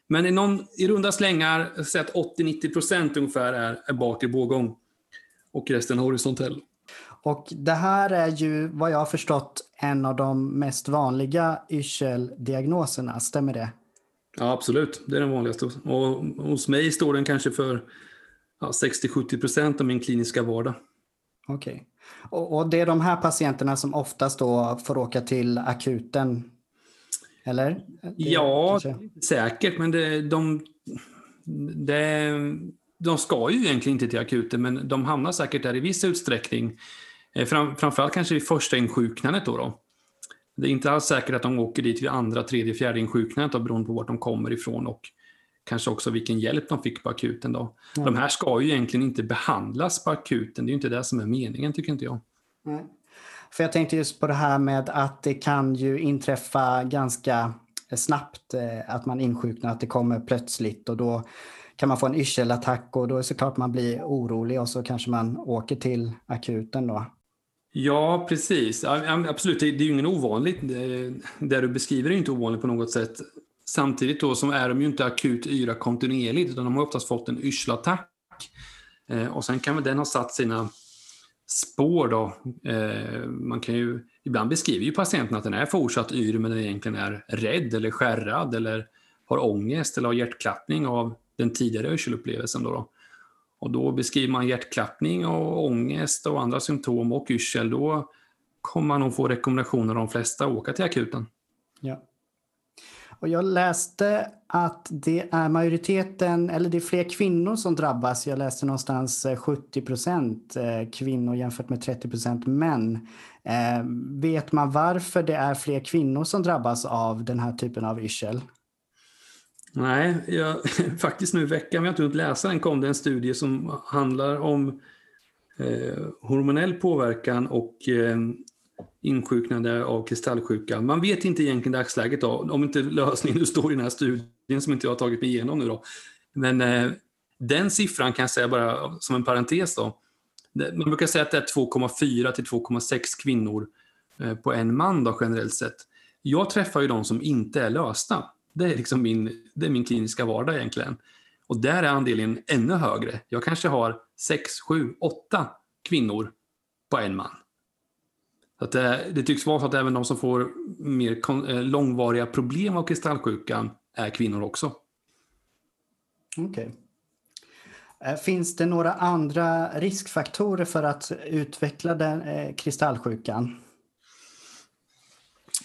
Men i, någon, i runda slängar, säg att 80-90% ungefär är, är bakre bågång och resten horisontell. Och det här är ju vad jag har förstått en av de mest vanliga yrseldiagnoserna, stämmer det? Ja, absolut. Det är den vanligaste. Och hos mig står den kanske för ja, 60-70% av min kliniska vardag. Okej. Okay. Och, och, det är de här patienterna som oftast då får åka till akuten? Eller? Det, ja, kanske... säkert. Men det, de, det, de ska ju egentligen inte till akuten, men de hamnar säkert där i viss utsträckning. Eh, fram, framförallt kanske vid första insjuknandet. Då, då Det är inte alls säkert att de åker dit vid andra, tredje, fjärde insjuknandet beroende på vart de kommer ifrån och kanske också vilken hjälp de fick på akuten. Då. Mm. De här ska ju egentligen inte behandlas på akuten, det är ju inte det som är meningen tycker inte jag. Mm. För jag tänkte just på det här med att det kan ju inträffa ganska snabbt eh, att man insjuknar, att det kommer plötsligt och då kan man få en yrselattack och då är det såklart man blir orolig och så kanske man åker till akuten då. Ja, precis. Absolut, det är ju ingen ovanligt. Det du beskriver är inte ovanligt på något sätt. Samtidigt då så är de ju inte akut yra kontinuerligt utan de har oftast fått en yrselattack. Eh, och sen kan väl den ha satt sina spår då. Eh, man kan ju, ibland beskriver ju patienten att den är fortsatt yr men den egentligen är rädd eller skärrad eller har ångest eller har hjärtklappning av den tidigare yrselupplevelsen. Då, då. Och då beskriver man hjärtklappning och ångest och andra symptom och yrsel. Då kommer man nog få rekommendationer av de flesta att åka till akuten. Ja. Och jag läste att det är majoriteten, eller det är fler kvinnor som drabbas. Jag läste någonstans eh, 70 procent eh, kvinnor jämfört med 30 procent män. Eh, vet man varför det är fler kvinnor som drabbas av den här typen av yrsel? Nej, jag, faktiskt nu i veckan, vi har inte hunnit läsa den, kom det en studie som handlar om eh, hormonell påverkan och eh, insjuknande av kristallsjuka. Man vet inte egentligen dagsläget då, om inte lösningen nu står i den här studien som inte jag har tagit mig igenom nu då. Men eh, den siffran kan jag säga bara som en parentes då. Man brukar säga att det är 2,4 till 2,6 kvinnor eh, på en man då generellt sett. Jag träffar ju de som inte är lösta. Det är liksom min, det är min kliniska vardag egentligen. Och där är andelen ännu högre. Jag kanske har 6, 7, 8 kvinnor på en man. Så det, eh, det, tycks vara så att även de som får mer eh, långvariga problem av kristallsjukan är kvinnor också. Okej. Okay. Finns det några andra riskfaktorer för att utveckla den, eh, kristallsjukan?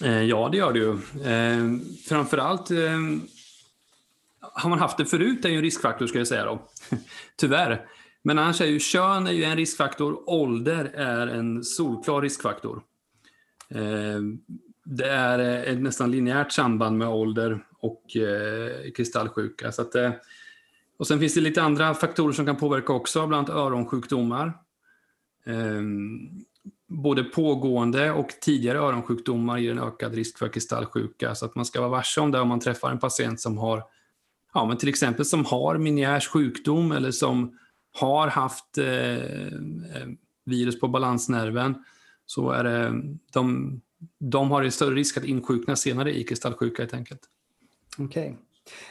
Eh, ja, det gör det ju. Eh, framförallt eh, har man haft det förut är ju en riskfaktor, ska jag säga då. Tyvärr. Men annars är ju kön är ju en riskfaktor, ålder är en solklar riskfaktor. Det är ett nästan linjärt samband med ålder och kristallsjuka. Så att, och sen finns det lite andra faktorer som kan påverka också, bland annat öronsjukdomar både pågående och tidigare öronsjukdomar ger en ökad risk för kristallsjuka. Så att man ska vara varse om det om man träffar en patient som har, ja, men till exempel som har Meniers sjukdom eller som har haft eh, eh virus på balansnerven. Så är det, de, de har en större risk att insjukna senare i kristallsjuka helt enkelt. Okej. Okay.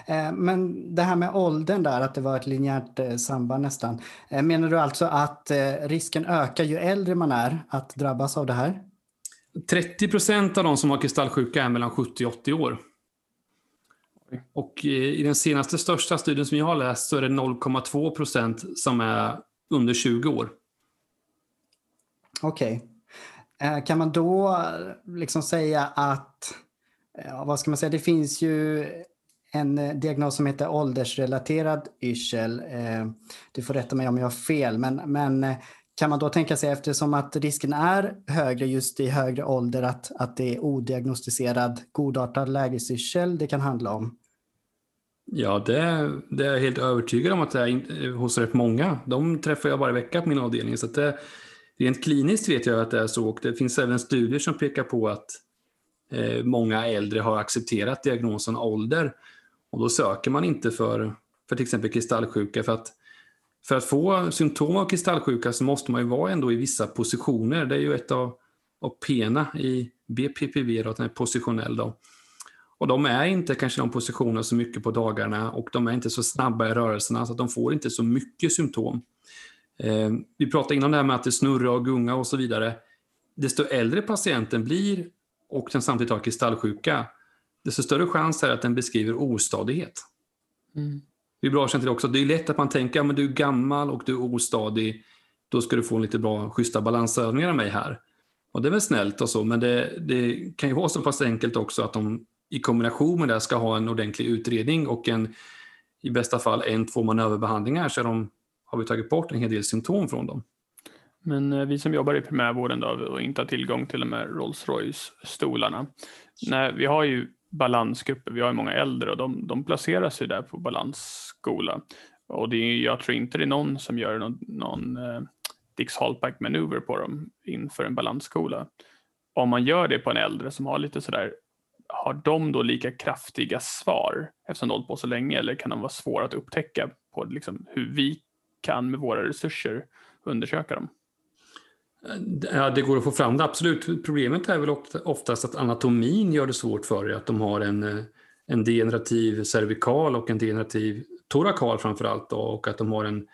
Eh, men det här med åldern där, att det var ett linjärt eh, samband nästan. Eh, menar du alltså att risken ökar ju äldre man är att drabbas av det här? 30 procent av de som har kristallsjuka är mellan 70 och 80 år. Och i den senaste största studien som jag har läst så är det 0,2 procent som är under 20 år. Okej. Okay. Kan man då liksom säga att, vad ska man säga, det finns ju en eh, diagnos som heter åldersrelaterad yrsel. Eh, du får rätta mig om jag har fel, men, men eh, kan man då tänka sig eftersom att risken är högre just i högre ålder att, att det är odiagnostiserad godartad lägesyrsel det kan handla om? Ja, det, det är jag helt övertygad om att det är hos rätt många. De träffar jag varje vecka på min avdelning. Så det, rent kliniskt vet jag att det är så och det finns även studier som pekar på att eh, många äldre har accepterat diagnosen ålder. Och då söker man inte för, för till exempel kristallsjuka. För att, för att få symptom av kristallsjuka så måste man ju vara ändå i vissa positioner. Det är ju ett av, av pena i BPPV, då, att den är positionell. Då. Och de är inte kanske de positionerna så mycket på dagarna och de är inte så snabba i rörelserna så att de får inte så mycket symptom. Eh, vi pratade innan det här med att det snurrar och gunga och så vidare. Desto äldre patienten blir och den samtidigt har kristallsjuka, desto större chans är att den beskriver ostadighet. Mm. Det är bra känt till också. Det är lätt att man tänker att ja, du är gammal och du är ostadig. Då ska du få en lite bra, schyssta balansövningar av mig här. Och det är väl snällt och så, men det, det, kan ju vara så pass enkelt också att de i kombination med det ska ha en ordentlig utredning och en, i bästa fall en, två manöverbehandlingar så de, har vi tagit bort en hel del symptom från dem. Men eh, vi som jobbar i primärvården då och inte har tillgång till de här Rolls Royce-stolarna. vi har ju balansgrupper. Vi har ju många äldre och de, de placeras ju där på balansskola. Och det är, jag tror inte det är någon som gör någon, någon eh, Dix Hallback manöver på dem inför en balansskola. Om man gör det på en äldre som har lite sådär, har de då lika kraftiga svar eftersom de hållit på så länge eller kan de vara svåra att upptäcka på liksom, hur vi kan med våra resurser undersöka dem? Ja, det går att få fram det, absolut. Problemet är väl oftast att anatomin gör det svårt för er. Att de har en, eh, en degenerativ cervikal och en degenerativ torakal framför allt. Och att de har en,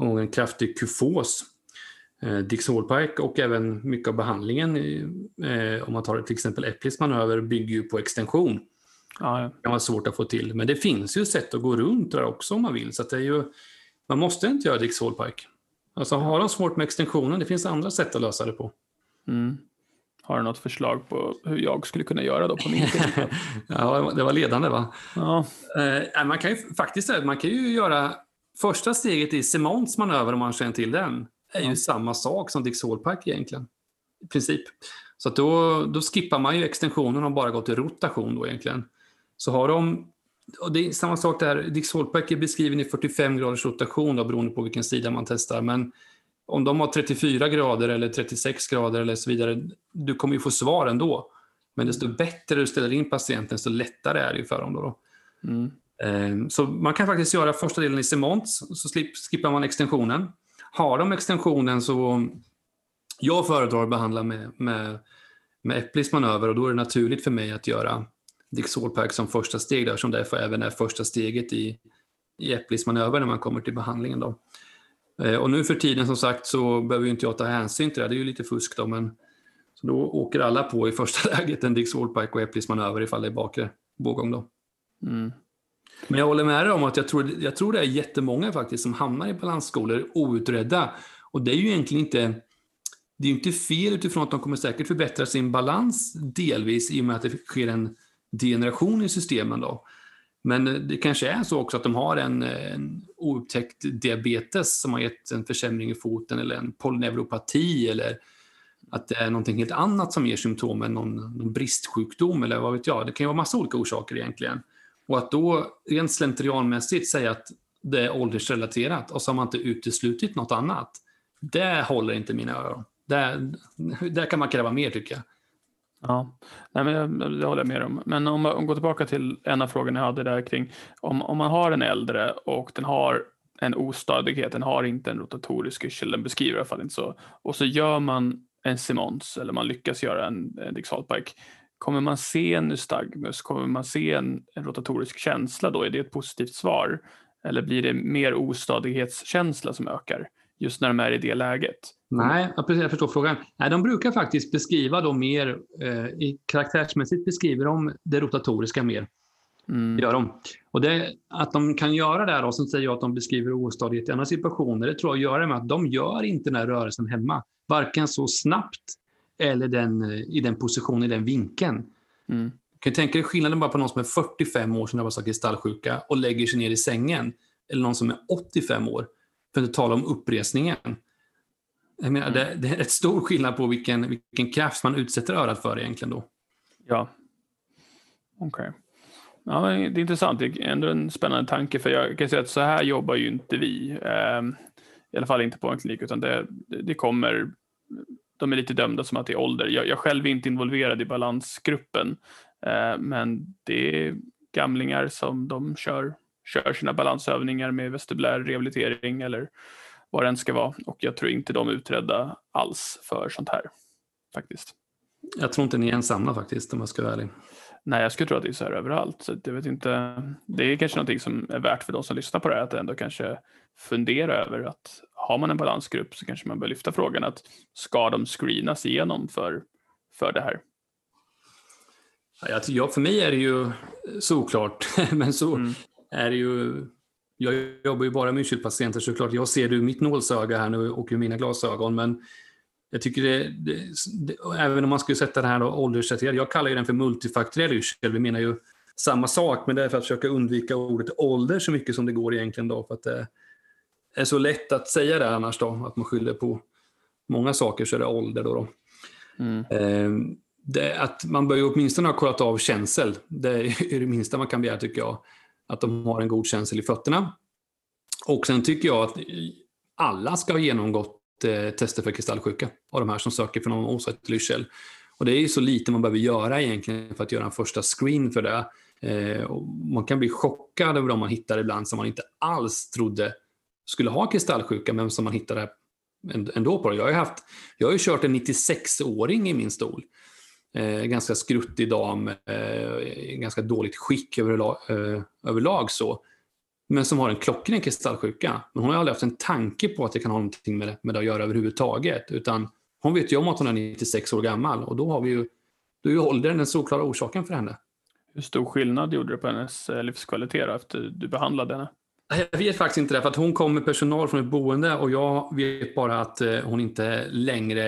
en kraftig kufos. Eh, Dix Hallpike och även mycket av behandlingen, eh, om man tar till exempel Eplis manöver, bygger ju på extension. Ja, ja. Det kan vara svårt att få till. Men det finns ju sätt att gå runt där också om man vill. Så det är ju, man måste inte göra Dix Hallpike. Alltså har de svårt med extensionen, det finns andra sätt att lösa det på. Mm. Har du något förslag på hur jag skulle kunna göra då på min Ja, det var ledande va? Ja. Eh, man kan ju faktiskt man kan ju göra första steget i Simons manöver om man känner till den. är ju ja. samma sak som Dick Solpark egentligen. I princip. Så då, då skippar man ju extensionen och bara går till rotation då egentligen. Så har de och det är samma sak där, Dick Solberg är beskriven i 45 graders rotation då, beroende på vilken sida man testar. Men om de har 34 grader eller 36 grader eller så vidare, du kommer ju få svar ändå. Men desto bättre du ställer in patienten, desto lättare är det ju för dem. Då, då. Mm. Ehm, så man kan faktiskt göra första delen i Semont, så skippar man extensionen. Har de extensionen så... Jag föredrar att behandla med, med, med Eplis manöver och då är det naturligt för mig att göra Dixolpack som första steg där, som därför även är första steget i, i manöver när man kommer till behandlingen. Då. Eh, och nu för tiden som sagt så behöver inte jag ta hänsyn till det, det är ju lite fusk då, men så då åker alla på i första läget en Dixolpack och Eplis manöver ifall det är bakre bågång då. Mm. Men jag håller med dig om att jag tror, jag tror det är jättemånga faktiskt som hamnar i balansskolor outredda. Och det är ju egentligen inte det är inte fel utifrån att de kommer säkert förbättra sin balans delvis i och med att det sker en degeneration i systemen. Då. Men eh, det kanske är så också att de har en, eh, en oupptäckt diabetes som har gett en försämring i foten eller en polyneuropati eller att det är någonting helt annat som ger symptom än någon, någon bristsjukdom eller vad vet jag. Det kan ju vara massa olika orsaker egentligen. Och att då rent slentrianmässigt säga att det är åldersrelaterat och så har man inte uteslutit något annat. Det håller inte mina öron. Där, där kan man kräva mer tycker jag. Ja, Nej, men det håller jag med om. Men om man går tillbaka till en av frågorna jag hade där kring om, om man har en äldre och den har en ostadighet, den har inte en rotatorisk yrsel, den beskriver i alla fall inte så. Och så gör man en Simons eller man lyckas göra en, en Dixalpike. Kommer man se en nystagmus? Kommer man se en, en, rotatorisk känsla då? Är det ett positivt svar? Eller blir det mer ostadighetskänsla som ökar just när de är i det läget? Nej, jag förstår frågan. Nej, de brukar faktiskt beskriva då mer, eh, i karaktärsmässigt beskriver de det rotatoriska mer. Mm. Gör de. Och det, att de kan göra det, och sen säger jag att de beskriver ostadighet i andra situationer, det tror jag gör med att de gör inte den här rörelsen hemma. Varken så snabbt eller den, i den positionen, i den vinkeln. Mm. Kan du tänka dig skillnaden bara på någon som är 45 år som drabbas av kristallsjuka och lägger sig ner i sängen, eller någon som är 85 år, för att inte tala om uppresningen. Jag menar, mm. det, det, är ett stor skillnad på vilken, vilken kraft man utsätter örat för egentligen då. Ja. Okej. Okay. Ja, det är intressant. Det är ändå en spännande tanke. För jag kan säga att så här jobbar ju inte vi. Ehm, I alla fall inte på en klinik. Utan det, det kommer, de är lite dömda som att det är ålder. Jag, jag själv är inte involverad i balansgruppen. Ehm, men det är gamlingar som de kör, kör sina balansövningar med vestibulär rehabilitering eller vad det än ska vara. Och jag tror inte de är utredda alls för sånt här. Faktiskt. Jag tror inte ni är ensamma faktiskt om jag ska vara ärlig. Nej, jag skulle tro att det är så här överallt. Så jag vet inte. Det är kanske någonting som är värt för de som lyssnar på det här att ändå kanske fundera över att har man en balansgrupp så kanske man bör lyfta frågan att ska de screenas igenom för, för det här? Ja, för mig är det ju såklart, men så mm. Är ju jag jobbar ju bara med patienter såklart. Jag ser det ur mitt nålsöga här nu och ur mina glasögon. Men jag tycker det, det, det, även om man skulle sätta det här ålderssättet, jag kallar ju den för multifaktoriell yrsel. Vi menar ju samma sak, men det är för att försöka undvika ordet ålder så mycket som det går egentligen då. För att det är så lätt att säga det annars då, att man skyller på många saker så är det ålder då. då. Mm. Eh, det, att man bör ju åtminstone ha kollat av känsel. Det är det minsta man kan begära tycker jag. Att de har en god känsel i fötterna. Och sen tycker jag att alla ska ha genomgått eh, tester för kristallsjuka av de här som söker för någon osäker lyrsel. Och det är ju så lite man behöver göra egentligen för att göra en första screen för det. Eh, man kan bli chockad över de man hittar ibland som man inte alls trodde skulle ha kristallsjuka, men som man hittade ändå på det. Jag har ju, haft, jag har ju kört en 96-åring i min stol. Eh, ganska skruttig dam, eh, ganska dåligt skick överlag, eh, överlag så men som har en klockren kristallsjuka. Men hon har aldrig haft en tanke på att det kan ha någonting med det, med det att göra överhuvudtaget. Utan hon vet ju om att hon är 96 år gammal och då har vi ju, då är ju åldern den solklara orsaken för henne. Hur stor skillnad gjorde det på hennes eh, livskvalitet då, efter du behandlade henne? Jag vet faktiskt inte det, för att hon kom med personal från ett boende och jag vet bara att eh, hon inte längre,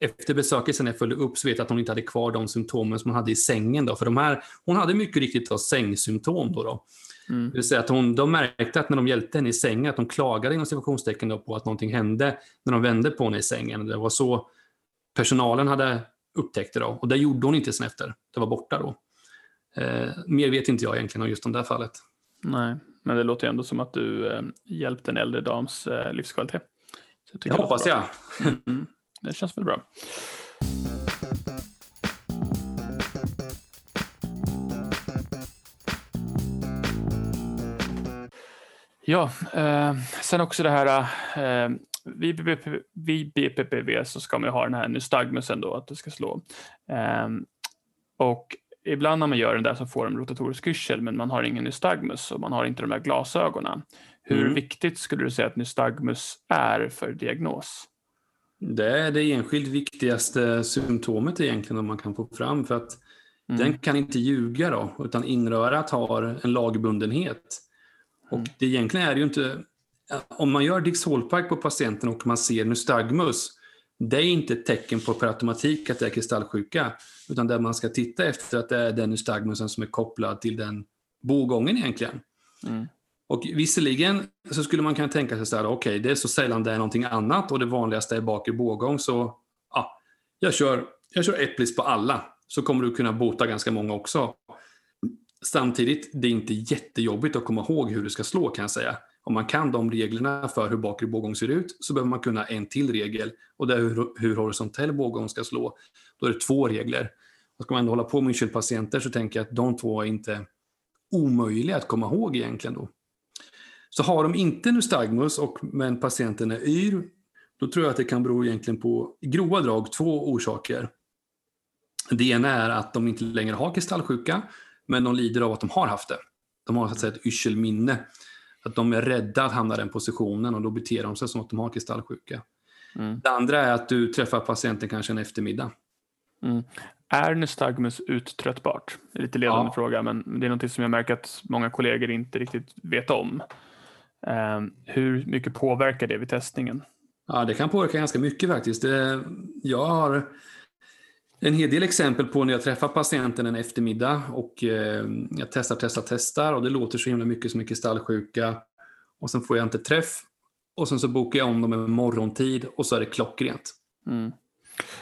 efter besöket sen jag följde upp, så vet jag att hon inte hade kvar de symptomen som hon hade i sängen. Då, för de här, hon hade mycket riktigt då, sängsymptom. Då, då. Mm. Det vill säga att hon, de märkte att när de hjälpte henne i sängen, att de klagade inom situationstecken på att någonting hände när de vände på henne i sängen. Det var så personalen hade upptäckt det då. Och det gjorde hon inte sen efter. Det var borta då. Eh, mer vet inte jag egentligen om just det där fallet. Nej, men det låter ändå som att du eh, hjälpte en äldre dams eh, livskvalitet. Så jag det hoppas jag. Mm. Det känns väl bra. Ja, eh, sen också det här eh, vid, BP, vid BPPV så ska man ju ha den här nystagmusen då, att det ska slå. Eh, och ibland när man gör den där så får de rotatorisk yrsel men man har ingen nystagmus och man har inte de där glasögonen. Hur mm. viktigt skulle du säga att nystagmus är för diagnos? Det är det enskilt viktigaste symptomet egentligen om man kan få fram för att mm. den kan inte ljuga då, utan inrörat har en lagbundenhet. Och mm. det egentligen är det ju inte, om man gör Dix-Hallpike på patienten och man ser nystagmus, det är inte ett tecken på per automatik att det är kristallsjuka, utan det man ska titta efter att det är den nystagmusen som är kopplad till den bogången egentligen. Mm. Och visserligen så skulle man kunna tänka sig så här, okej, okay, det är så sällan det är någonting annat och det vanligaste är bakre bågång, så ja, jag kör, jag kör Eplis på alla, så kommer du kunna bota ganska många också. Samtidigt, det är inte jättejobbigt att komma ihåg hur du ska slå kan jag säga om man kan de reglerna för hur bakre bågång ser ut så behöver man kunna en till regel och det är hur, hur horisontell bågång ska slå. Då är det två regler. Och ska man ändå hålla på med München-patienter så tänker jag att de två är inte omöjliga att komma ihåg egentligen då. Så har de inte nystagmus och men patienten är yr, då tror jag att det kan bero egentligen på, i grova drag, två orsaker. Det ena är att de inte längre har kristallsjuka, men de lider av att de har haft det. De har så att säga ett yrselminne. Att de är rädda att hamna i den positionen och då beter de sig som att de har kristallsjuka. Mm. Det andra är att du träffar patienten kanske en eftermiddag. Mm. Är nystagmus uttröttbart? Det är lite ledande ja. fråga, men det är något som jag märker att många kollegor inte riktigt vet om. Um, hur mycket påverkar det vid testningen? Ja, det kan påverka ganska mycket faktiskt. Jag har en hel del exempel på när jag träffar patienten en eftermiddag och eh, jag testar, testar, testar och det låter så himla mycket som en kristallsjuka. Och sen får jag inte träff och sen så bokar jag om dem en morgontid och så är det klockrent. Mm.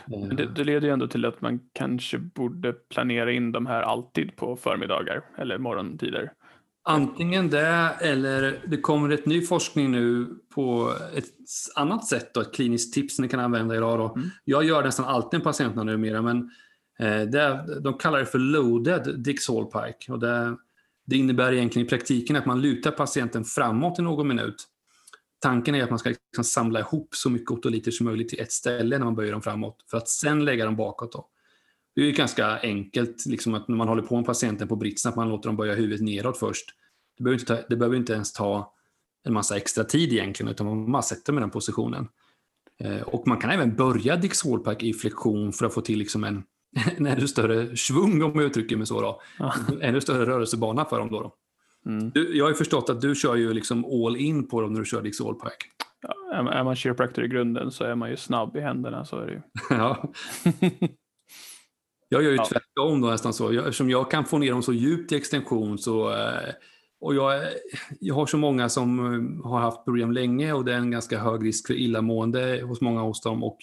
Men det, det, leder ju ändå till att man kanske borde planera in de här alltid på förmiddagar eller morgontider. Antingen det eller det kommer ett ny forskning nu på ett annat sätt, då, ett kliniskt tips ni kan använda idag. Då. Mm. Jag gör nästan alltid en patient numera, men eh, det, de kallar det för loaded Dix-Hallpike. Och det, det innebär egentligen i praktiken att man lutar patienten framåt i någon minut. Tanken är att man ska liksom samla ihop så mycket otoliter som möjligt till ett ställe när man böjer dem framåt, för att sen lägga dem bakåt. Då. Det är ganska enkelt liksom att när man håller på med patienten på britsen att man låter dem böja huvudet neråt först. Det behöver inte, ta, det behöver inte ens ta en massa extra tid egentligen utan man bara sätter med den positionen. Eh, och man kan även börja Dix Wallpack i flexion för att få till liksom en, en ännu större svung om jag uttrycker mig så. Då. Ja. En ännu större rörelsebana för dem. Då, då. Mm. Du, jag har ju förstått att du kör ju liksom all in på dem när du kör Dix Wallpack. Ja, är man kiropraktor i grunden så är man ju snabb i händerna. Så är det ju. ja. Jag gör ju ja. tvärtom då nästan så. Jag, eftersom jag kan få ner dem så djupt i extension så eh, och jag, jag har så många som eh, har haft problem länge och det är en ganska hög risk för illamående hos många hos dem. Och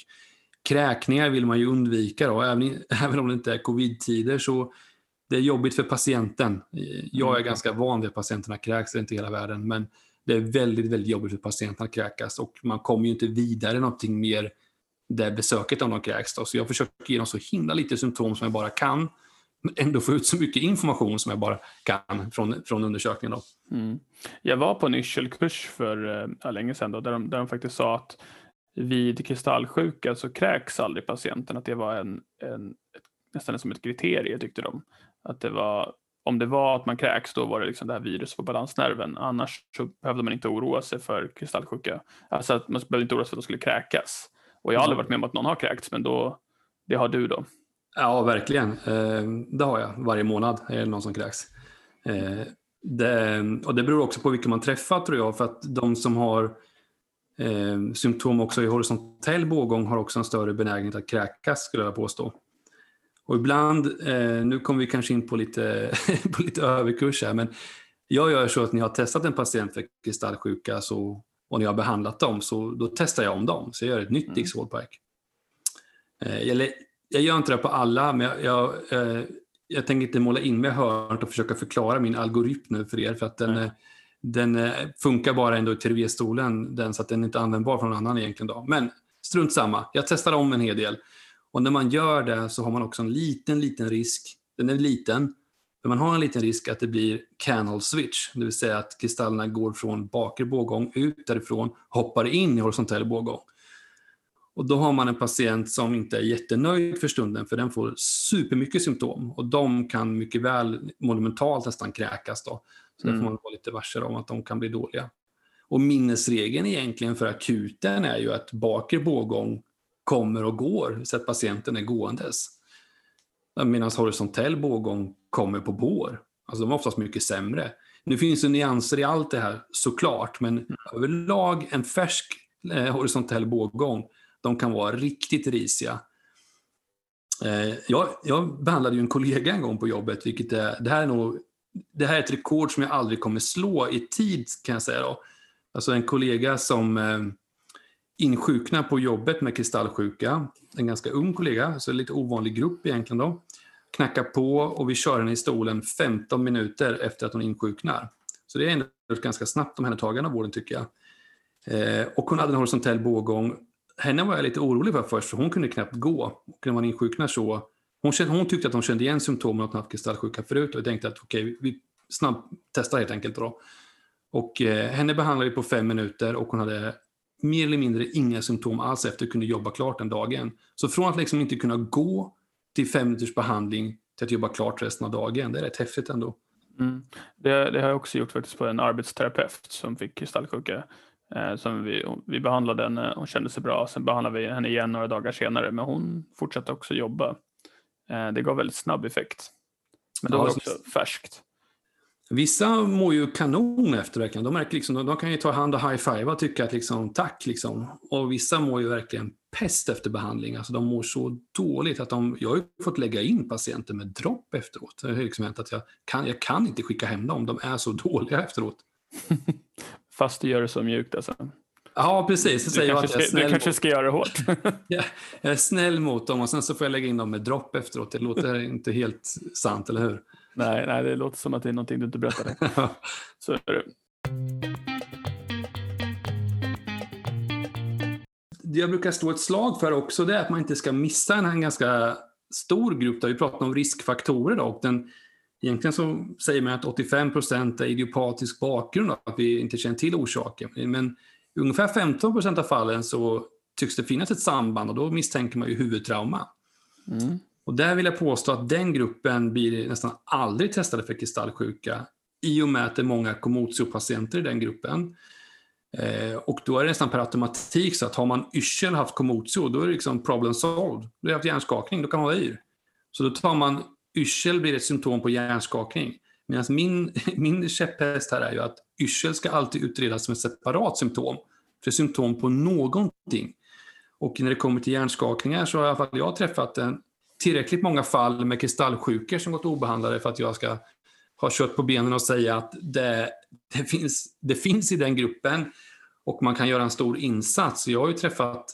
kräkningar vill man ju undvika då, även, även om det inte är covid-tider så det är jobbigt för patienten. Jag är mm. ganska van vid att patienterna kräks, det är inte hela världen, men det är väldigt, väldigt jobbigt för patienten att kräkas och man kommer ju inte vidare någonting mer det besöket om de kräks. Då. Så jag försöker ge dem så himla lite symptom som jag bara kan. Ändå få ut så mycket information som jag bara kan från, från undersökningen. Då. Mm. Jag var på en yrselkurs för äh, länge sedan då, där, de, där de faktiskt sa att vid kristallsjuka så kräks aldrig patienten. Att det var en, en, nästan som ett kriterium tyckte de. Att det var, om det var att man kräks då var det liksom det här viruset på balansnerven. Annars så behövde man inte oroa sig för kristallsjuka. Alltså att man behövde inte oroa sig för att de skulle kräkas. Och jag har aldrig varit med om att någon har kräkts, men då, det har du då. Ja, verkligen. Eh, det har jag. Varje månad är det någon som kräks. Eh, det, och det beror också på vilka man träffar tror jag, för att de som har eh, symptom också i horisontell bågång har också en större benägenhet att kräkas, skulle jag påstå. Och ibland, eh, nu kommer vi kanske in på lite, på lite överkurs här, men jag gör så att när jag har testat en patient för kristallsjuka så och när jag har behandlat dem så då testar jag om dem. Så jag gör ett nytt mm. Dix-Wallpack. Eh, jag, jag, gör inte det på alla, men jag, jag, eh, jag tänker inte måla in mig hörnet och försöka förklara min algoritm nu för er. För att den, mm. den funkar bara ändå i TV-stolen, den, så att den är inte användbar för någon annan egentligen. Då. Men strunt samma, jag testar om en hel del. Och när man gör det så har man också en liten, liten risk. Den är liten, men man har en liten risk att det blir canal switch, det vill säga att kristallerna går från bakre bågång ut därifrån, hoppar in i horisontell bågång. Och då har man en patient som inte är jättenöjd för stunden, för den får supermycket symptom och de kan mycket väl monumentalt nästan kräkas. Då. Så mm. där får man vara lite varsel om att de kan bli dåliga. Och minnesregeln egentligen för akuten är ju att bakre bågång kommer och går, så att patienten är gåendes. Medan horisontell bågång kommer på bår. Alltså de är oftast mycket sämre. Nu finns det nyanser i allt det här såklart, men mm. överlag en färsk eh, horisontell båggång, de kan vara riktigt risiga. Eh, jag, jag, behandlade ju en kollega en gång på jobbet, vilket är, det här är nog det här är ett rekord som jag aldrig kommer slå i tid kan jag säga. Då. Alltså en kollega som eh, insjuknar på jobbet med kristallsjuka, en ganska ung kollega, så lite ovanlig grupp egentligen då knackar på och vi kör henne i stolen 15 minuter efter att hon insjuknar. Så det är ändå ett ganska snabbt omhändertagande av vården tycker jag. Eh, och hon hade en horisontell bågång. Henne var jag lite orolig för först, för hon kunde knappt gå. Och när man insjuknar så, hon, kände, hon tyckte att hon kände igen symptomen att hon haft kristallsjuka förut och jag tänkte att okej, okay, vi snabbt testar helt enkelt. Då. Och eh, henne behandlade vi på fem minuter och hon hade mer eller mindre inga symptom alls efter att kunde jobba klart den dagen. Så från att liksom inte kunna gå till fem minuters behandling till att jobba klart resten av dagen, det är rätt häftigt ändå. Mm. Det, det, har jag också gjort faktiskt på en arbetsterapeut som fick kristallsjuka. Eh, som vi, vi behandlade henne, hon kände sig bra. Sen behandlade vi henne igen några dagar senare, men hon fortsatte också jobba. Eh, det gav väldigt snabb effekt. Men det var också färskt. Vissa mår ju kanon efter verkligen. De, märker liksom, de kan ju ta hand och high-five och tycka att liksom, tack. Liksom. Och vissa mår ju verkligen pest efter behandling. Alltså, de mår så dåligt att de, jag har ju fått lägga in patienter med dropp efteråt. Det har liksom hänt att jag kan, jag kan inte skicka hem dem. De är så dåliga efteråt. Fast du gör det så mjukt alltså? Ja, precis. Så säger jag är snäll du kanske ska göra det hårt. jag är snäll mot dem och sen så får jag lägga in dem med dropp efteråt. Det låter inte helt sant, eller hur? Nej, nej, det låter som att det är någonting du inte berättade. Så är det. Det jag brukar slå ett slag för också det är att man inte ska missa en ganska stor grupp där vi pratar om riskfaktorer. Då, och den, egentligen så säger man att 85 procent är idiopatisk bakgrund, att vi inte känner till orsaken. Men i ungefär 15 procent av fallen så tycks det finnas ett samband och då misstänker man ju huvudtrauma. Mm. Och där vill jag påstå att den gruppen blir nästan aldrig testade för kristallsjuka i och med att det är många Komotio-patienter i den gruppen. Eh, och då är det nästan per automatik så att har man yrsel haft Komotio, då är det liksom problem solved. Du har haft hjärnskakning, då kan man vara yr. Så då tar man yrsel blir ett symptom på hjärnskakning. Medan min, min käpphäst här är ju att yrsel ska alltid utredas som ett separat symptom. För symptom på någonting. Och när det kommer till hjärnskakningar så har i alla fall jag träffat en tillräckligt många fall med kristallsjukor som gått obehandlade för att jag ska ha kött på benen och säga att det, det, finns, det finns i den gruppen och man kan göra en stor insats. Jag har ju träffat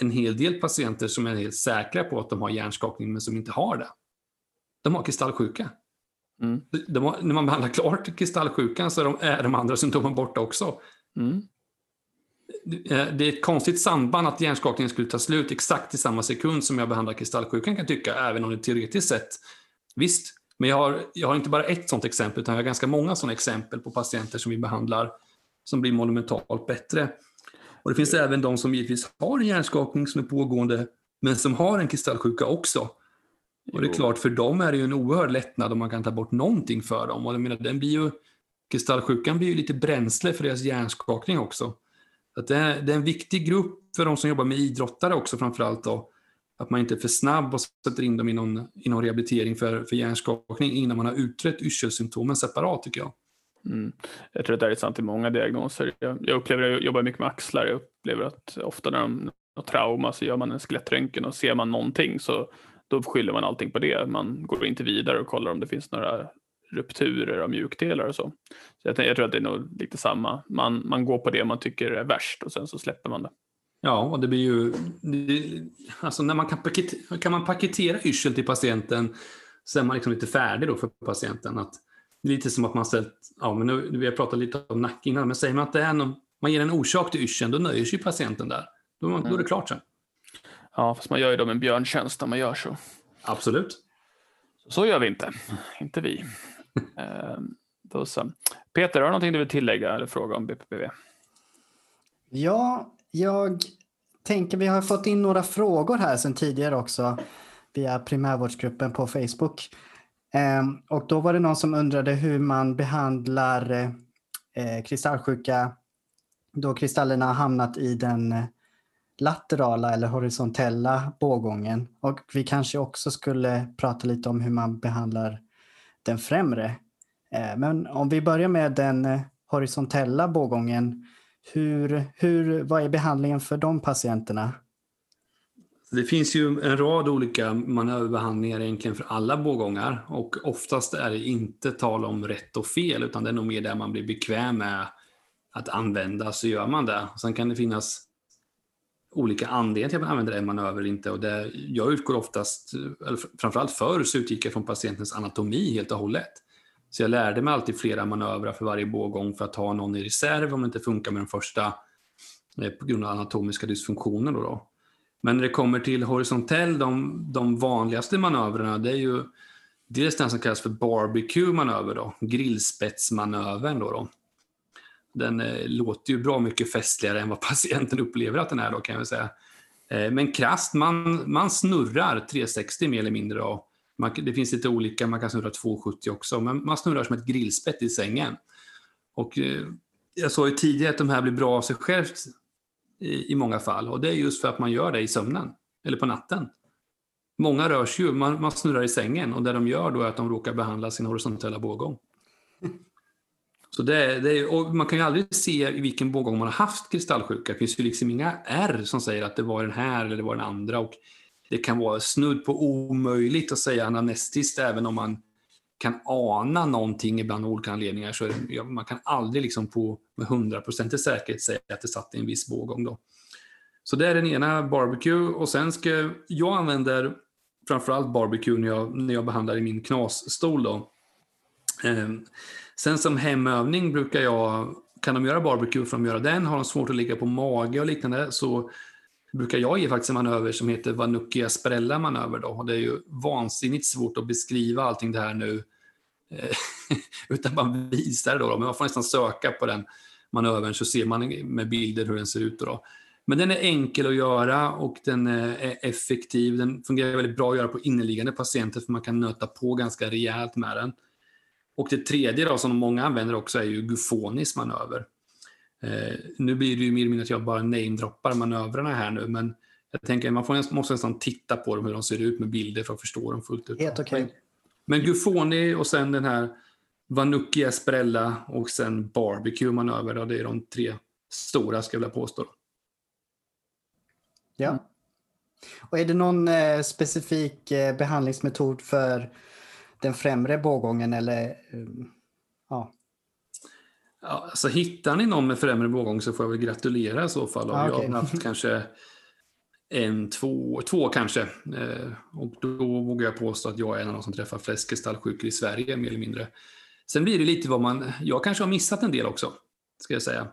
en hel del patienter som är helt säkra på att de har hjärnskakning men som inte har det. De har kristallsjuka. Mm. Har, när man behandlar klart kristallsjukan så är de, är de andra symptomen borta också. Mm. Eh, det är ett konstigt samband att hjärnskakningen skulle ta slut exakt i samma sekund som jag behandlar kristallsjukan kan tycka, även om det teoretiskt sett, visst, men jag har, jag har inte bara ett sådant exempel, utan jag har ganska många sådana exempel på patienter som vi behandlar som blir monumentalt bättre. Och det finns även de som givetvis har en hjärnskakning som är pågående, men som har en kristallsjuka också. Och det är klart, för dem är det ju en oerhörd lättnad om man kan ta bort någonting för dem. Och jag menar, den blir ju, kristallsjukan blir ju lite bränsle för deras hjärnskakning också. Att det, är, det är en viktig grupp för de som jobbar med idrottare också framförallt. Då. Att man inte är för snabb och sätter in dem i någon, i någon rehabilitering för, för hjärnskakning innan man har utrett yrselsymptomen separat tycker jag. Mm. Jag tror att det är sant i många diagnoser. Jag, jag upplever, jag jobbar mycket med axlar, jag upplever att ofta när de har trauma så gör man en skelettröntgen och ser man någonting så då skyller man allting på det. Man går inte vidare och kollar om det finns några rupturer av mjukdelar och så. så jag, jag, tror att det är nog lite samma. Man, man går på det man tycker är värst och sen så släpper man det. Ja, och det blir ju... Det, alltså när man kan, paketera, kan man paketera yrsel till patienten så är man liksom lite färdig då för patienten. Att, lite som att man ställt... Ja, men nu, vi har pratat lite om nack innan, men säger man att det är någon, man ger en orsak till yrseln, då nöjer sig patienten där. Då, mm. då är det mm. klart sen. Ja, fast man gör ju dem en björntjänst om man gör så. Absolut. Så gör vi inte. Inte vi. Ehm, då så. Peter, har du någonting du vill tillägga eller fråga om BPPV? Ja, jag tänker vi har fått in några frågor här sedan tidigare också via primärvårdsgruppen på Facebook. Ehm, och då var det någon som undrade hur man behandlar eh, kristallsjuka då kristallerna har hamnat i den laterala eller horisontella bågången. Och vi kanske också skulle prata lite om hur man behandlar den främre. Eh, men om vi börjar med den eh, horisontella bågången, hur, hur, vad är behandlingen för de patienterna? Det finns ju en rad olika manöverbehandlingar egentligen för alla bågångar och oftast är det inte tal om rätt och fel utan det är nog mer där man blir bekväm med att använda så gör man det. Sen kan det finnas olika anledningar till att man använder en manöver eller inte. Och det, jag utgår oftast, eller framförallt förr, så utgick jag från patientens anatomi helt och hållet. Så jag lärde mig alltid flera manövrar för varje bågång för att ha någon i reserv om det inte funkar med den första eh, på grund av anatomiska dysfunktioner. Då, då. Men när det kommer till horisontell, de, de vanligaste manövrarna, det är ju dels den som kallas för barbecue-manöver, då, grillspetsmanövern. Då, då. Den eh, låter ju bra mycket festligare än vad patienten upplever att den är, då, kan jag säga. Eh, men krasst, man, man snurrar 360 mer eller mindre. Då. Man, det finns lite olika, man kan snurra 270 också, men man snurrar som ett grillspett i sängen. Och eh, jag sa ju tidigare att de här blir bra av sig självt i, i många fall. Och det är just för att man gör det i sömnen, eller på natten. Många rör sig ju, man, man snurrar i sängen och det de gör då är att de råkar behandla sin horisontella bågång. Så det, det, och man kan ju aldrig se i vilken bågång man har haft kristallsjuka. Det finns ju liksom inga R som säger att det var den här eller det var den andra. Och det kan vara snudd på omöjligt att säga anamnestiskt även om man kan ana någonting ibland av olika anledningar. Så det, man kan aldrig liksom på, med hundraprocentig säkerhet säga att det satt i en viss bågång. Då. Så det är den ena, barbecue. Och sen ska jag använder framförallt barbecue när jag, när jag behandlar i min knasstol. Då. Eh, sen som hemövning brukar jag, kan de göra barbecue för de göra den, har de svårt att ligga på mage och liknande så brukar jag ge faktiskt en manöver som heter Vanuccia Sprella manöver. Då. Det är ju vansinnigt svårt att beskriva allting det här nu eh, utan man visar det då, då, Men man får nästan söka på den manövern så ser man med bilder hur den ser ut. Då, då. Men den är enkel att göra och den eh, är effektiv. Den fungerar väldigt bra att göra på inneliggande patienter för man kan nöta på ganska rejält med den. Och det tredje då, som många använder också är ju Gufonis manöver. Eh, nu blir det ju mer eller mindre att jag bara namedroppar manövrarna här nu, men jag tänker man får, måste nästan titta på dem, hur de ser ut med bilder för att förstå dem fullt ut. Helt okej. Okay. Men Gufoni och sen den här Vanucci Esprella och sen Barbecue manöver, det är de tre stora ska jag vilja påstå. Ja. Och är det någon eh, specifik eh, behandlingsmetod för den främre bågången eller eh, ja? Ja, alltså hittar ni någon med främre bågång så får jag väl gratulera i så fall. Ah, okay. Jag har haft kanske en, två, två kanske. Eh, och då vågar jag påstå att jag är en av de som träffar flest kristallsjukor i Sverige, mer eller mindre. Sen blir det lite vad man... Jag kanske har missat en del också, ska jag säga.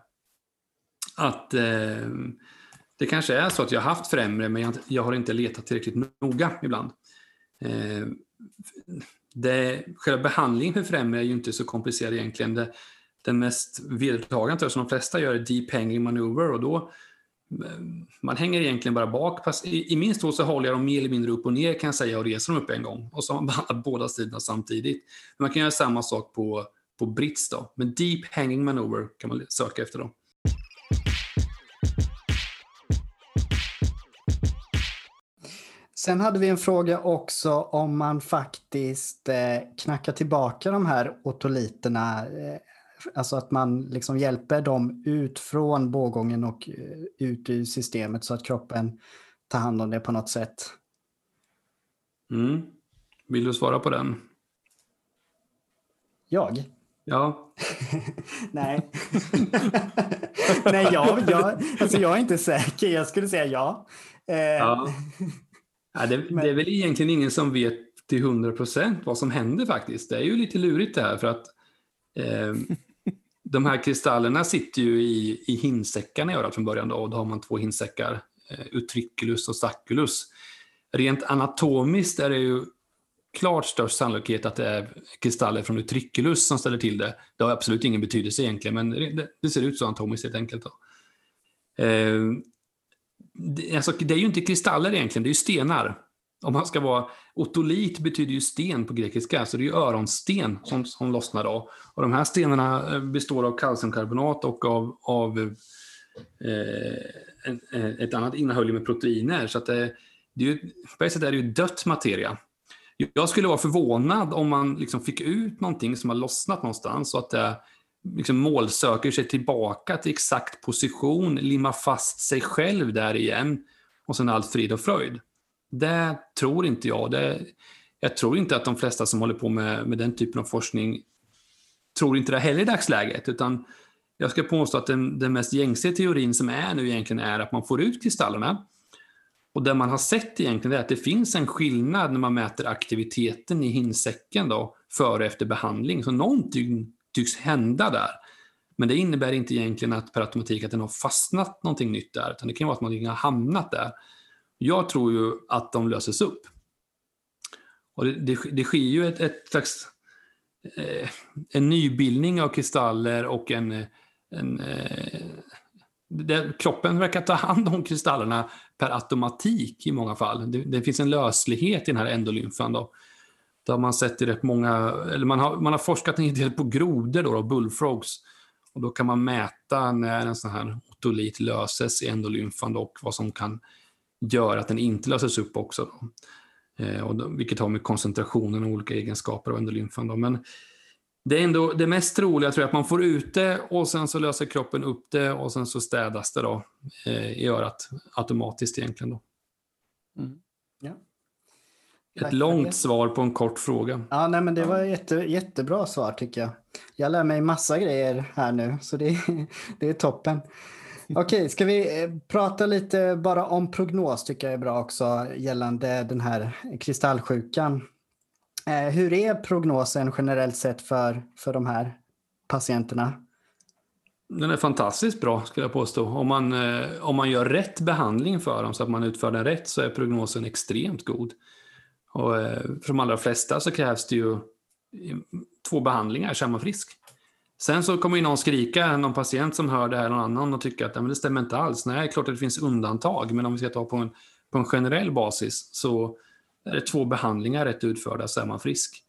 Att eh, det kanske är så att jag har haft främre, men jag, jag har inte letat tillräckligt noga ibland. Eh, det, själva behandlingen för främre är ju inte så komplicerad egentligen. Det, den mest vedertagna som de flesta gör är deep hanging maneuver och då mm, man hänger egentligen bara bak. I, i min stol så håller jag dem mer eller mindre upp och ner kan jag säga och reser dem upp en gång. Och så har man behandlat båda sidorna samtidigt. Men man kan göra samma sak på, på brits då. Men deep hanging maneuver kan man söka efter då. Sen hade vi en fråga också om man faktiskt eh, knackar tillbaka de här otoliterna. Eh, alltså att man liksom hjälper dem ut från bågången och eh, ut ur systemet så att kroppen tar hand om det på något sätt. Mm. Vill du svara på den? Jag? Ja. Nej. Nej, jag, jag, alltså jag är inte säker. Jag skulle säga ja. Eh, ja. Ja, det, det, är väl egentligen ingen som vet till 100 procent vad som händer faktiskt. Det är ju lite lurigt det här för att eh, de här kristallerna sitter ju i, i hinsäckarna i från början. Då, och då har man två hinsäckar, eh, utriculus och sacculus. Rent anatomiskt är det ju klart störst sannolikhet att det är kristaller från utriculus som ställer till det. Det har absolut ingen betydelse egentligen, men det, det ser ut så anatomiskt helt enkelt. Då. Eh, alltså, det är ju inte kristaller egentligen, det är ju stenar. Om man ska vara... Otolit betyder ju sten på grekiska, så det är ju öronsten som, som lossnar då. Och de här stenarna eh, består av kalciumkarbonat och av, av eh, eh, ett annat innehåll med proteiner. Så att det, det är ju, på ett sätt är det ju dött materia. Jag skulle vara förvånad om man liksom fick ut någonting som har lossnat någonstans så att det liksom målsöker sig tillbaka till exakt position, limmar fast sig själv där igen och sen allt frid och fröjd. Det tror inte jag. Det, jag tror inte att de flesta som håller på med, med den typen av forskning tror inte det heller i dagsläget, utan jag ska påstå att den, den mest gängse teorin som är nu egentligen är att man får ut kristallerna. Och det man har sett egentligen är att det finns en skillnad när man mäter aktiviteten i hinsäcken då, före och efter behandling. Så någonting tycks hända där. Men det innebär inte egentligen att per automatik att den har fastnat någonting nytt där, utan det kan vara att någonting har hamnat där. Jag tror ju att de löses upp. Och det, det, det sker ju ett, ett slags eh, en nybildning av kristaller och en, en eh, det, kroppen verkar ta hand om kristallerna per automatik i många fall. Det, det finns en löslighet i den här endolymfan. Då. Det har man sett i rätt många, eller man har, man har forskat en del på grodor, då, då, bullfrogs. Och då kan man mäta när en sån här otolit löses i endolymfan och vad som kan göra att den inte löses upp också. Då. Eh, och då, vilket har med koncentrationen och olika egenskaper av endolymfan. Då. Men det är ändå det mest troliga tror jag, att man får ut det och sen så löser kroppen upp det och sen så städas det då eh, i örat automatiskt egentligen. Då. Mm. Ett långt svar på en kort fråga. Ja, nej, men det var jätte, jättebra svar tycker jag. Jag lär mig massa grejer här nu, så det, det är toppen. Okej, ska vi eh, prata lite bara om prognos tycker jag är bra också gällande den här kristallsjukan. Eh, hur är prognosen generellt sett för, för de här patienterna? Den är fantastiskt bra skulle jag påstå. Om man, eh, om man gör rätt behandling för dem så att man utför den rätt så är prognosen extremt god. Och eh, för de allra flesta så krävs det ju två behandlingar så är man frisk. Sen så kommer ju någon skrika, någon patient som hör det här, någon annan och tycker att det stämmer inte alls. Nej, klart att det finns undantag, men om vi ska ta på en, på en generell basis så är det två behandlingar rätt utförda så är man frisk.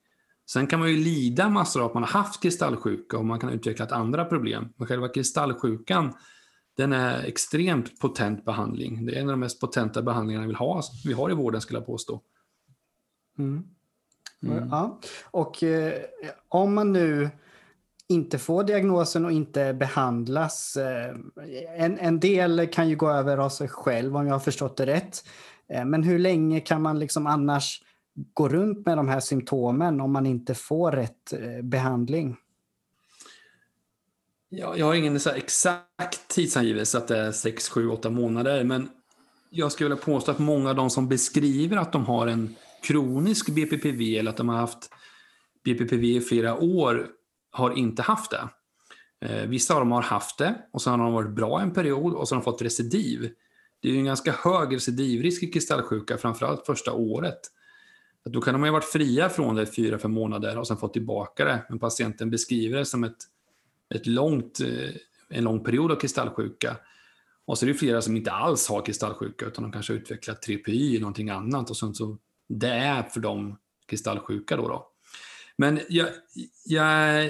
Sen kan man ju lida massor av att man har haft kristallsjuka och man kan ha utvecklat andra problem. Men själva kristallsjukan, den är extremt potent behandling. Det är en av de mest potenta behandlingarna vi, vill ha, vi har i vården skulle jag påstå. Mm. Mm. Ja. Och eh, om man nu inte får diagnosen och inte behandlas. Eh, en, en del kan ju gå över av sig själv om jag har förstått det rätt. Eh, men hur länge kan man liksom annars gå runt med de här symptomen om man inte får rätt eh, behandling? Ja, jag har ingen så exakt tidsangivelse att det är 6, 7, 8 månader, men jag skulle vilja påstå att många av de som beskriver att de har en kronisk BPPV eller att de har haft BPPV i flera år har inte haft det. Eh, vissa av dem har haft det och så har de varit bra en period och så har de fått recidiv. Det är ju en ganska hög recidivrisk i kristallsjuka, framförallt första året. Då kan de ha varit fria från det i fyra, fem månader och sen fått tillbaka det. Men patienten beskriver det som ett, ett långt, eh, en lång period av kristallsjuka. Och så är det flera som inte alls har kristallsjuka utan de kanske har utvecklat TPY eller någonting annat och sen Så det är för de kristallsjuka då. då. Men jag, jag,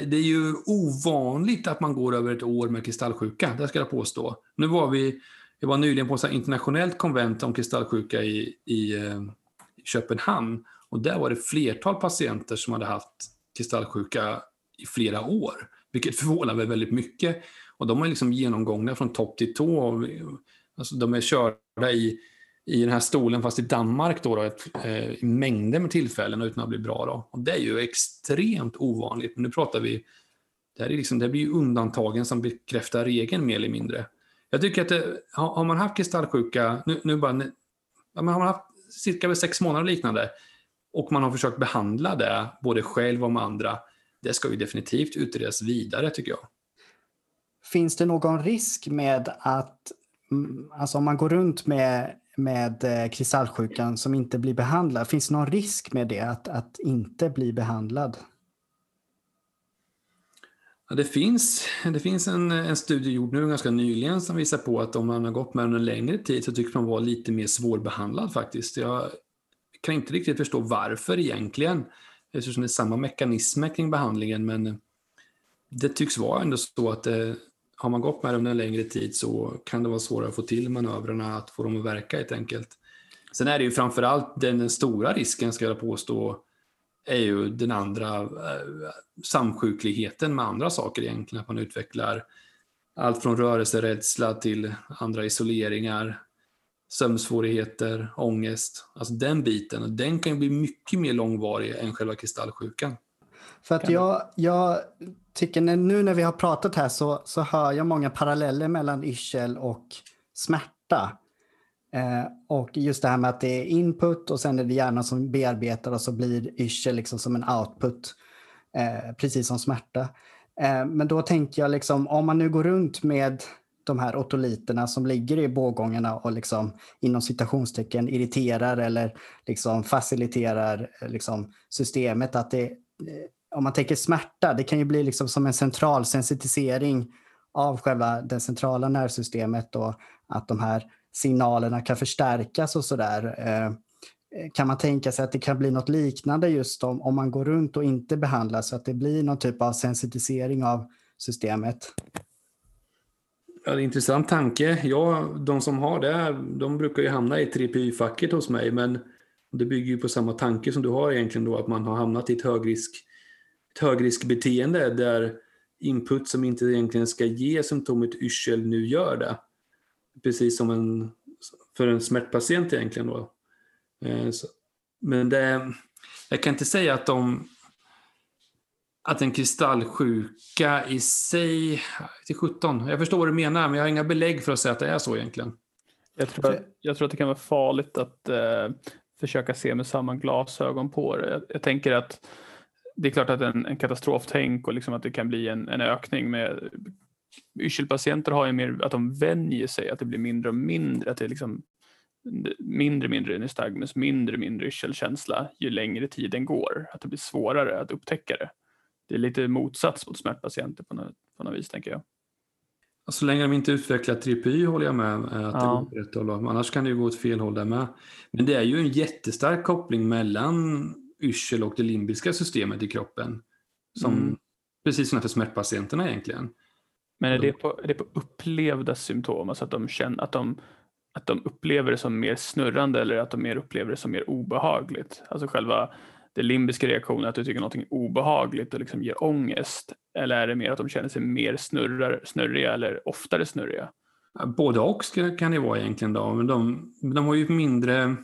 det är ju ovanligt att man går över ett år med kristallsjuka, det ska jag påstå. Nu var vi jag var nyligen på ett internationellt konvent om kristallsjuka i, i, i Köpenhamn. Och där var det flertal patienter som hade haft kristallsjuka i flera år. Vilket förvånar mig väldigt mycket. Och de är liksom genomgångna från topp till tå. Alltså de är körda i, i den här stolen, fast i Danmark, då, då ett, eh, i mängder med tillfällen utan att bli bra. Då. Och det är ju extremt ovanligt. Men nu pratar vi, det, här är liksom, det blir ju undantagen som bekräftar regeln mer eller mindre. Jag tycker att eh, det, har man haft kristallsjuka, nu, nu bara, har man haft cirka sex månader liknande, och man har försökt behandla det, både själv och med andra, det ska ju definitivt utredas vidare tycker jag. Finns det någon risk med att, mm, alltså om man går runt med, med eh, kristallsjukan som inte blir behandlad, finns det någon risk med det, att, att inte bli behandlad? Ja, det finns, det finns en, en studie gjord nu ganska nyligen som visar på att om man har gått med den en längre tid så tycks man vara lite mer svårbehandlad faktiskt. Jag kan inte riktigt förstå varför egentligen, eftersom det är samma mekanismer kring behandlingen, men det tycks vara ändå så att det, har man gått med dem en längre tid så kan det vara svårare att få till manövrarna, att få dem att verka helt enkelt. Sen är det ju framförallt den, den stora risken, ska jag påstå, är ju den andra eh, samsjukligheten med andra saker egentligen. Att man utvecklar allt från rörelserädsla till andra isoleringar, sömnsvårigheter, ångest. Alltså den biten. Och den kan ju bli mycket mer långvarig än själva kristallsjukan. För att jag, jag tycker nu när vi har pratat här så, så hör jag många paralleller mellan yrsel och smärta. Eh, och just det här med att det är input och sen är det hjärnan som bearbetar och så blir yrsel liksom som en output. eh, precis som smärta. Eh, men då tänker jag liksom, om man nu går runt med de här otoliterna som ligger i bågångarna och liksom, inom citationstecken irriterar eller liksom faciliterar eh, liksom, systemet. Att det, eh, om man tänker smärta, det kan ju bli liksom som en central sensitisering av själva det centrala nervsystemet och att de här signalerna kan förstärkas och sådär. Eh, kan man tänka sig att det kan bli något liknande just om, om man går runt och inte behandlar så att det blir någon typ av sensitisering av systemet? Ja, det är en intressant tanke. Ja, de som har det, de brukar ju hamna i 3PY-facket hos mig, men det bygger ju på samma tanke som du har egentligen då, att man har hamnat i ett, högrisk, ett högriskbeteende där input som inte egentligen ska ge symptomet yrsel nu gör det. Precis som en, för en smärtpatient egentligen då. Eh, men det, jag kan inte säga att de att en kristallsjuka i sig, till 17, jag förstår vad du menar, men jag har inga belägg för att säga att det är så egentligen. Jag tror, att, jag tror att det kan vara farligt att eh, försöka se med samma glasögon på det. Jag, jag tänker att det är klart att en, en katastroftänk och liksom att det kan bli en, en ökning med yrselpatienter har ju mer att de vänjer sig, att det blir mindre och mindre, att det är liksom mindre mindre nystagmus, mindre mindre yrselkänsla ju längre tiden går, att det blir svårare att upptäcka det det är lite motsats mot smärtpatienter på något, på något vis, tänker jag. Så länge de inte utvecklar tripi håller jag med att ja. det går rätt håll. Annars kan det ju gå åt fel håll där med. Men det är ju en jättestark koppling mellan yrsel och det limbiska systemet i kroppen. Som, mm. Precis som för smärtpatienterna egentligen. Men är det, på, är det på upplevda symptom? Alltså att de, känner, att, de, att de upplever det som mer snurrande eller att de mer upplever det som mer obehagligt? Alltså själva det limbiska reaktionen, att du tycker något är obehagligt och liksom ger ångest? Eller är det mer att de känner sig mer snurrar, snurriga eller oftare snurriga? Både och kan det vara egentligen. Då. Men de, de har ju mindre...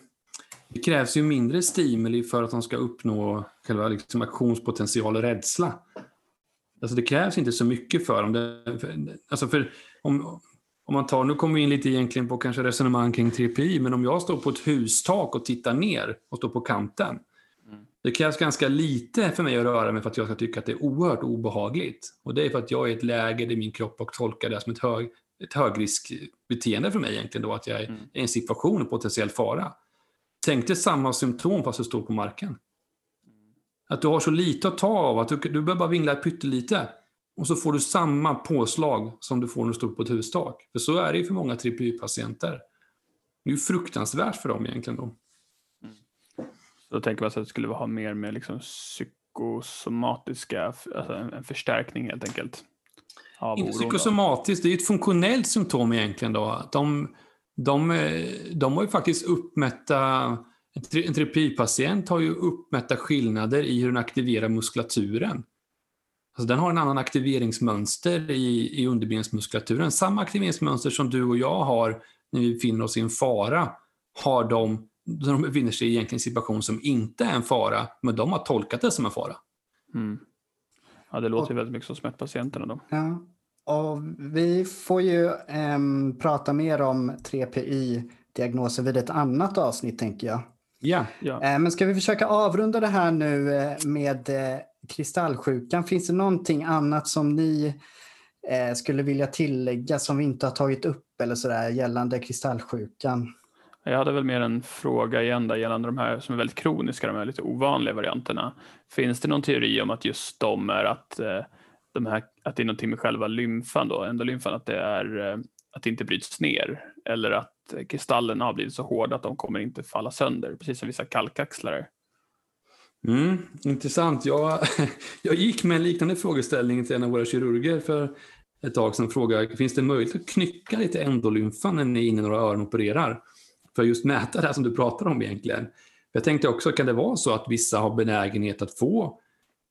Det krävs ju mindre stimuli för att de ska uppnå själva liksom aktionspotential och rädsla. Alltså det krävs inte så mycket för dem. Det, alltså för, om, om man tar, nu kommer vi in lite egentligen på kanske resonemang kring 3PI, men om jag står på ett hustak och tittar ner och står på kanten, det krävs ganska lite för mig att röra mig för att jag ska tycka att det är oerhört obehagligt. Och det är för att jag är i ett läge där min kropp och tolkar det som ett, hög, ett högriskbeteende för mig egentligen då, att jag är mm. i en situation av potentiell fara. Tänk dig samma symptom fast du står på marken. Att du har så lite att ta av, att du, du behöver bara vingla pyttelite. Och så får du samma påslag som du får när du står på ett hustak. För så är det ju för många TPY-patienter. Det är ju fruktansvärt för dem egentligen. Då. Då tänker man att det skulle ha mer med liksom psykosomatiska, alltså en förstärkning helt enkelt. Inte psykosomatiskt, det är ett funktionellt symptom egentligen då. De, de, de har ju faktiskt uppmätta, en terapipatient har ju uppmätta skillnader i hur den aktiverar muskulaturen. Alltså den har en annan aktiveringsmönster i, i underbensmuskulaturen. Samma aktiveringsmönster som du och jag har när vi befinner oss i en fara har de när de befinner sig i egentligen en situation som inte är en fara, men de har tolkat det som en fara. Mm. Ja, det låter och, väldigt mycket som smärtpatienterna då. Ja, och vi får ju um, prata mer om 3PI-diagnoser vid ett annat avsnitt, tänker jag. Ja. ja. Uh, men ska vi försöka avrunda det här nu uh, med uh, kristallsjukan? Finns det någonting annat som ni skulle vilja tillägga som vi inte har tagit upp eller sådär gällande kristallsjukan? Jag hade väl mer en fråga igen där gällande de här som är väldigt kroniska, de här lite ovanliga varianterna. Finns det någon teori om att just de är att, eh, de här, att det är någonting med själva lymfan då, endolymfan, att det är eh, att det inte bryts ner eller att kristallerna har blivit så hårda att de kommer inte falla sönder, precis som vissa kalkaxlar Mm, intressant. Jag, jag gick med en liknande frågeställning till en av våra kirurger för ett tag sedan frågade, finns det möjlighet att knycka lite endolymfan när ni är inne några öron och opererar? för att just mäta det här som du pratar om egentligen. Jag tänkte också, kan det vara så att vissa har benägenhet att få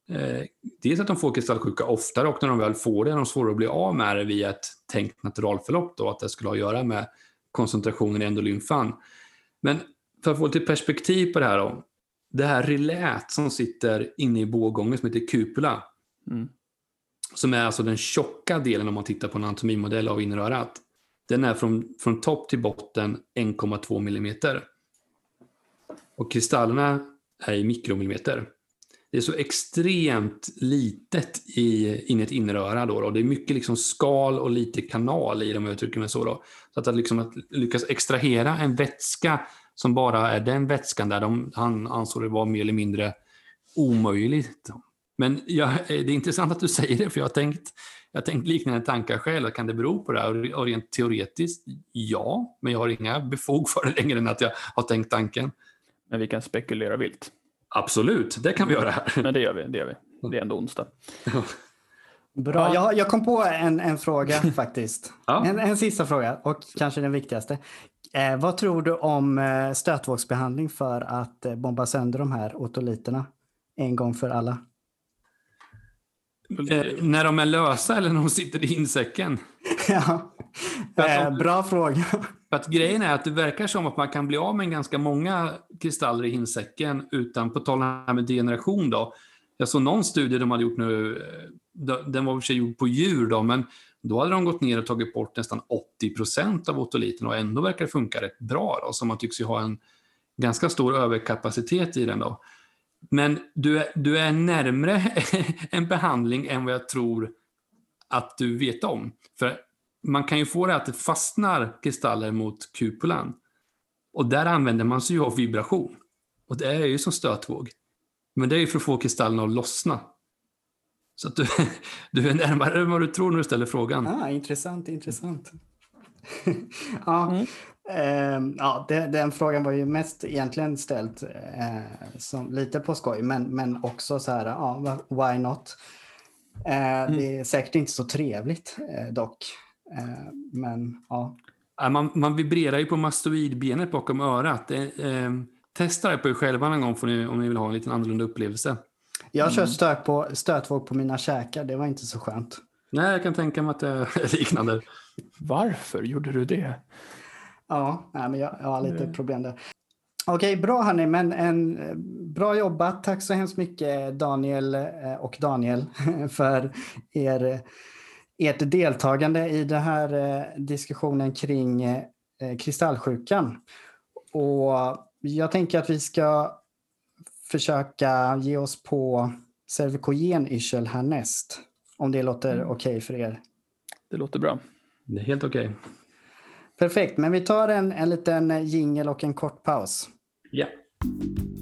eh, dels att de får kristallsjuka oftare och när de väl får det är de svårare att bli av med det via ett tänkt naturalförlopp då, att det skulle ha att göra med koncentrationen i endolymfan. Men för att få lite perspektiv på det här då. Det här relät som sitter inne i bågången som heter kupula. Mm. Som är alltså den tjocka delen om man tittar på en anatomimodell av innerörat. Den är från, från topp till botten 1,2 mm. Och kristallerna är i mikromillimeter. Det är så extremt litet i, in i ett inröra. Då, då. Det är mycket liksom skal och lite kanal i dem, jag uttrycker mig så. Då. Så att, att, liksom, att lyckas extrahera en vätska som bara är den vätskan där de, han ansåg det var mer eller mindre omöjligt. Men jag, eh, det är intressant att du säger det, för jag har tänkt, jag har tänkt liknande tankar själv. Kan det bero på det här? Och rent teoretiskt, ja. Men jag har inga befog för det längre än att jag har tänkt tanken. Men vi kan spekulera vilt. Absolut, det kan vi göra. Men det gör vi. Det, gör vi. det är ändå onsdag. Bra. Jag, jag kom på en, en fråga faktiskt. Ja. En, en sista fråga och kanske den viktigaste. Eh, vad tror du om eh, stötvågsbehandling för att eh, bomba sönder de här otoliterna en gång för alla? Eh, när de är lösa eller när de sitter i insäcken? ja. eh, bra fråga. För att grejen är att det verkar som att man kan bli av med ganska många kristaller i insäcken utan, på tal om med degeneration då. Jag såg någon studie de hade gjort nu, eh, den var i och för sig gjord på djur då, men då hade de gått ner och tagit bort nästan 80 procent av otoliten och ändå verkar det funka rätt bra. Då, så man tycks ju ha en ganska stor överkapacitet i den. Då. Men du är, du är närmre en behandling än vad jag tror att du vet om. För man kan ju få det att det fastnar kristaller mot kupulan. Och där använder man sig ju av vibration. Och det är ju som stötvåg. Men det är ju för att få kristallerna att lossna. Så att du, du är närmare än vad du tror när du ställer frågan. Ah, intressant, intressant. ja, mm. eh, ja det, den frågan var ju mest egentligen ställd eh, som, lite på skoj, men, men också så här, ja, why not? Eh, mm. Det är säkert inte så trevligt eh, dock. Eh, men ja. Man, man vibrerar ju på mastoidbenet bakom örat. Eh, testa det på er själva någon gång får ni, om ni vill ha en liten annorlunda upplevelse. Jag har mm. kört stök på, stötvåg på mina käkar. Det var inte så skönt. Nej, jag kan tänka mig att det är liknande. Varför gjorde du det? Ja, nej, men jag, jag har lite mm. problem där. Okej, bra hörni, men en, bra jobbat. Tack så hemskt mycket Daniel eh, och Daniel för er, ert deltagande i den här eh, diskussionen kring eh, kristallsjukan. Och jag tänker att vi ska försöka ge oss på cervikogen yrsel härnäst. Om det låter mm. okej okay för er. Det låter bra. Det är helt okej. Okay. Perfekt, men vi tar en, en liten jingel och en kort paus. Ja. Yeah.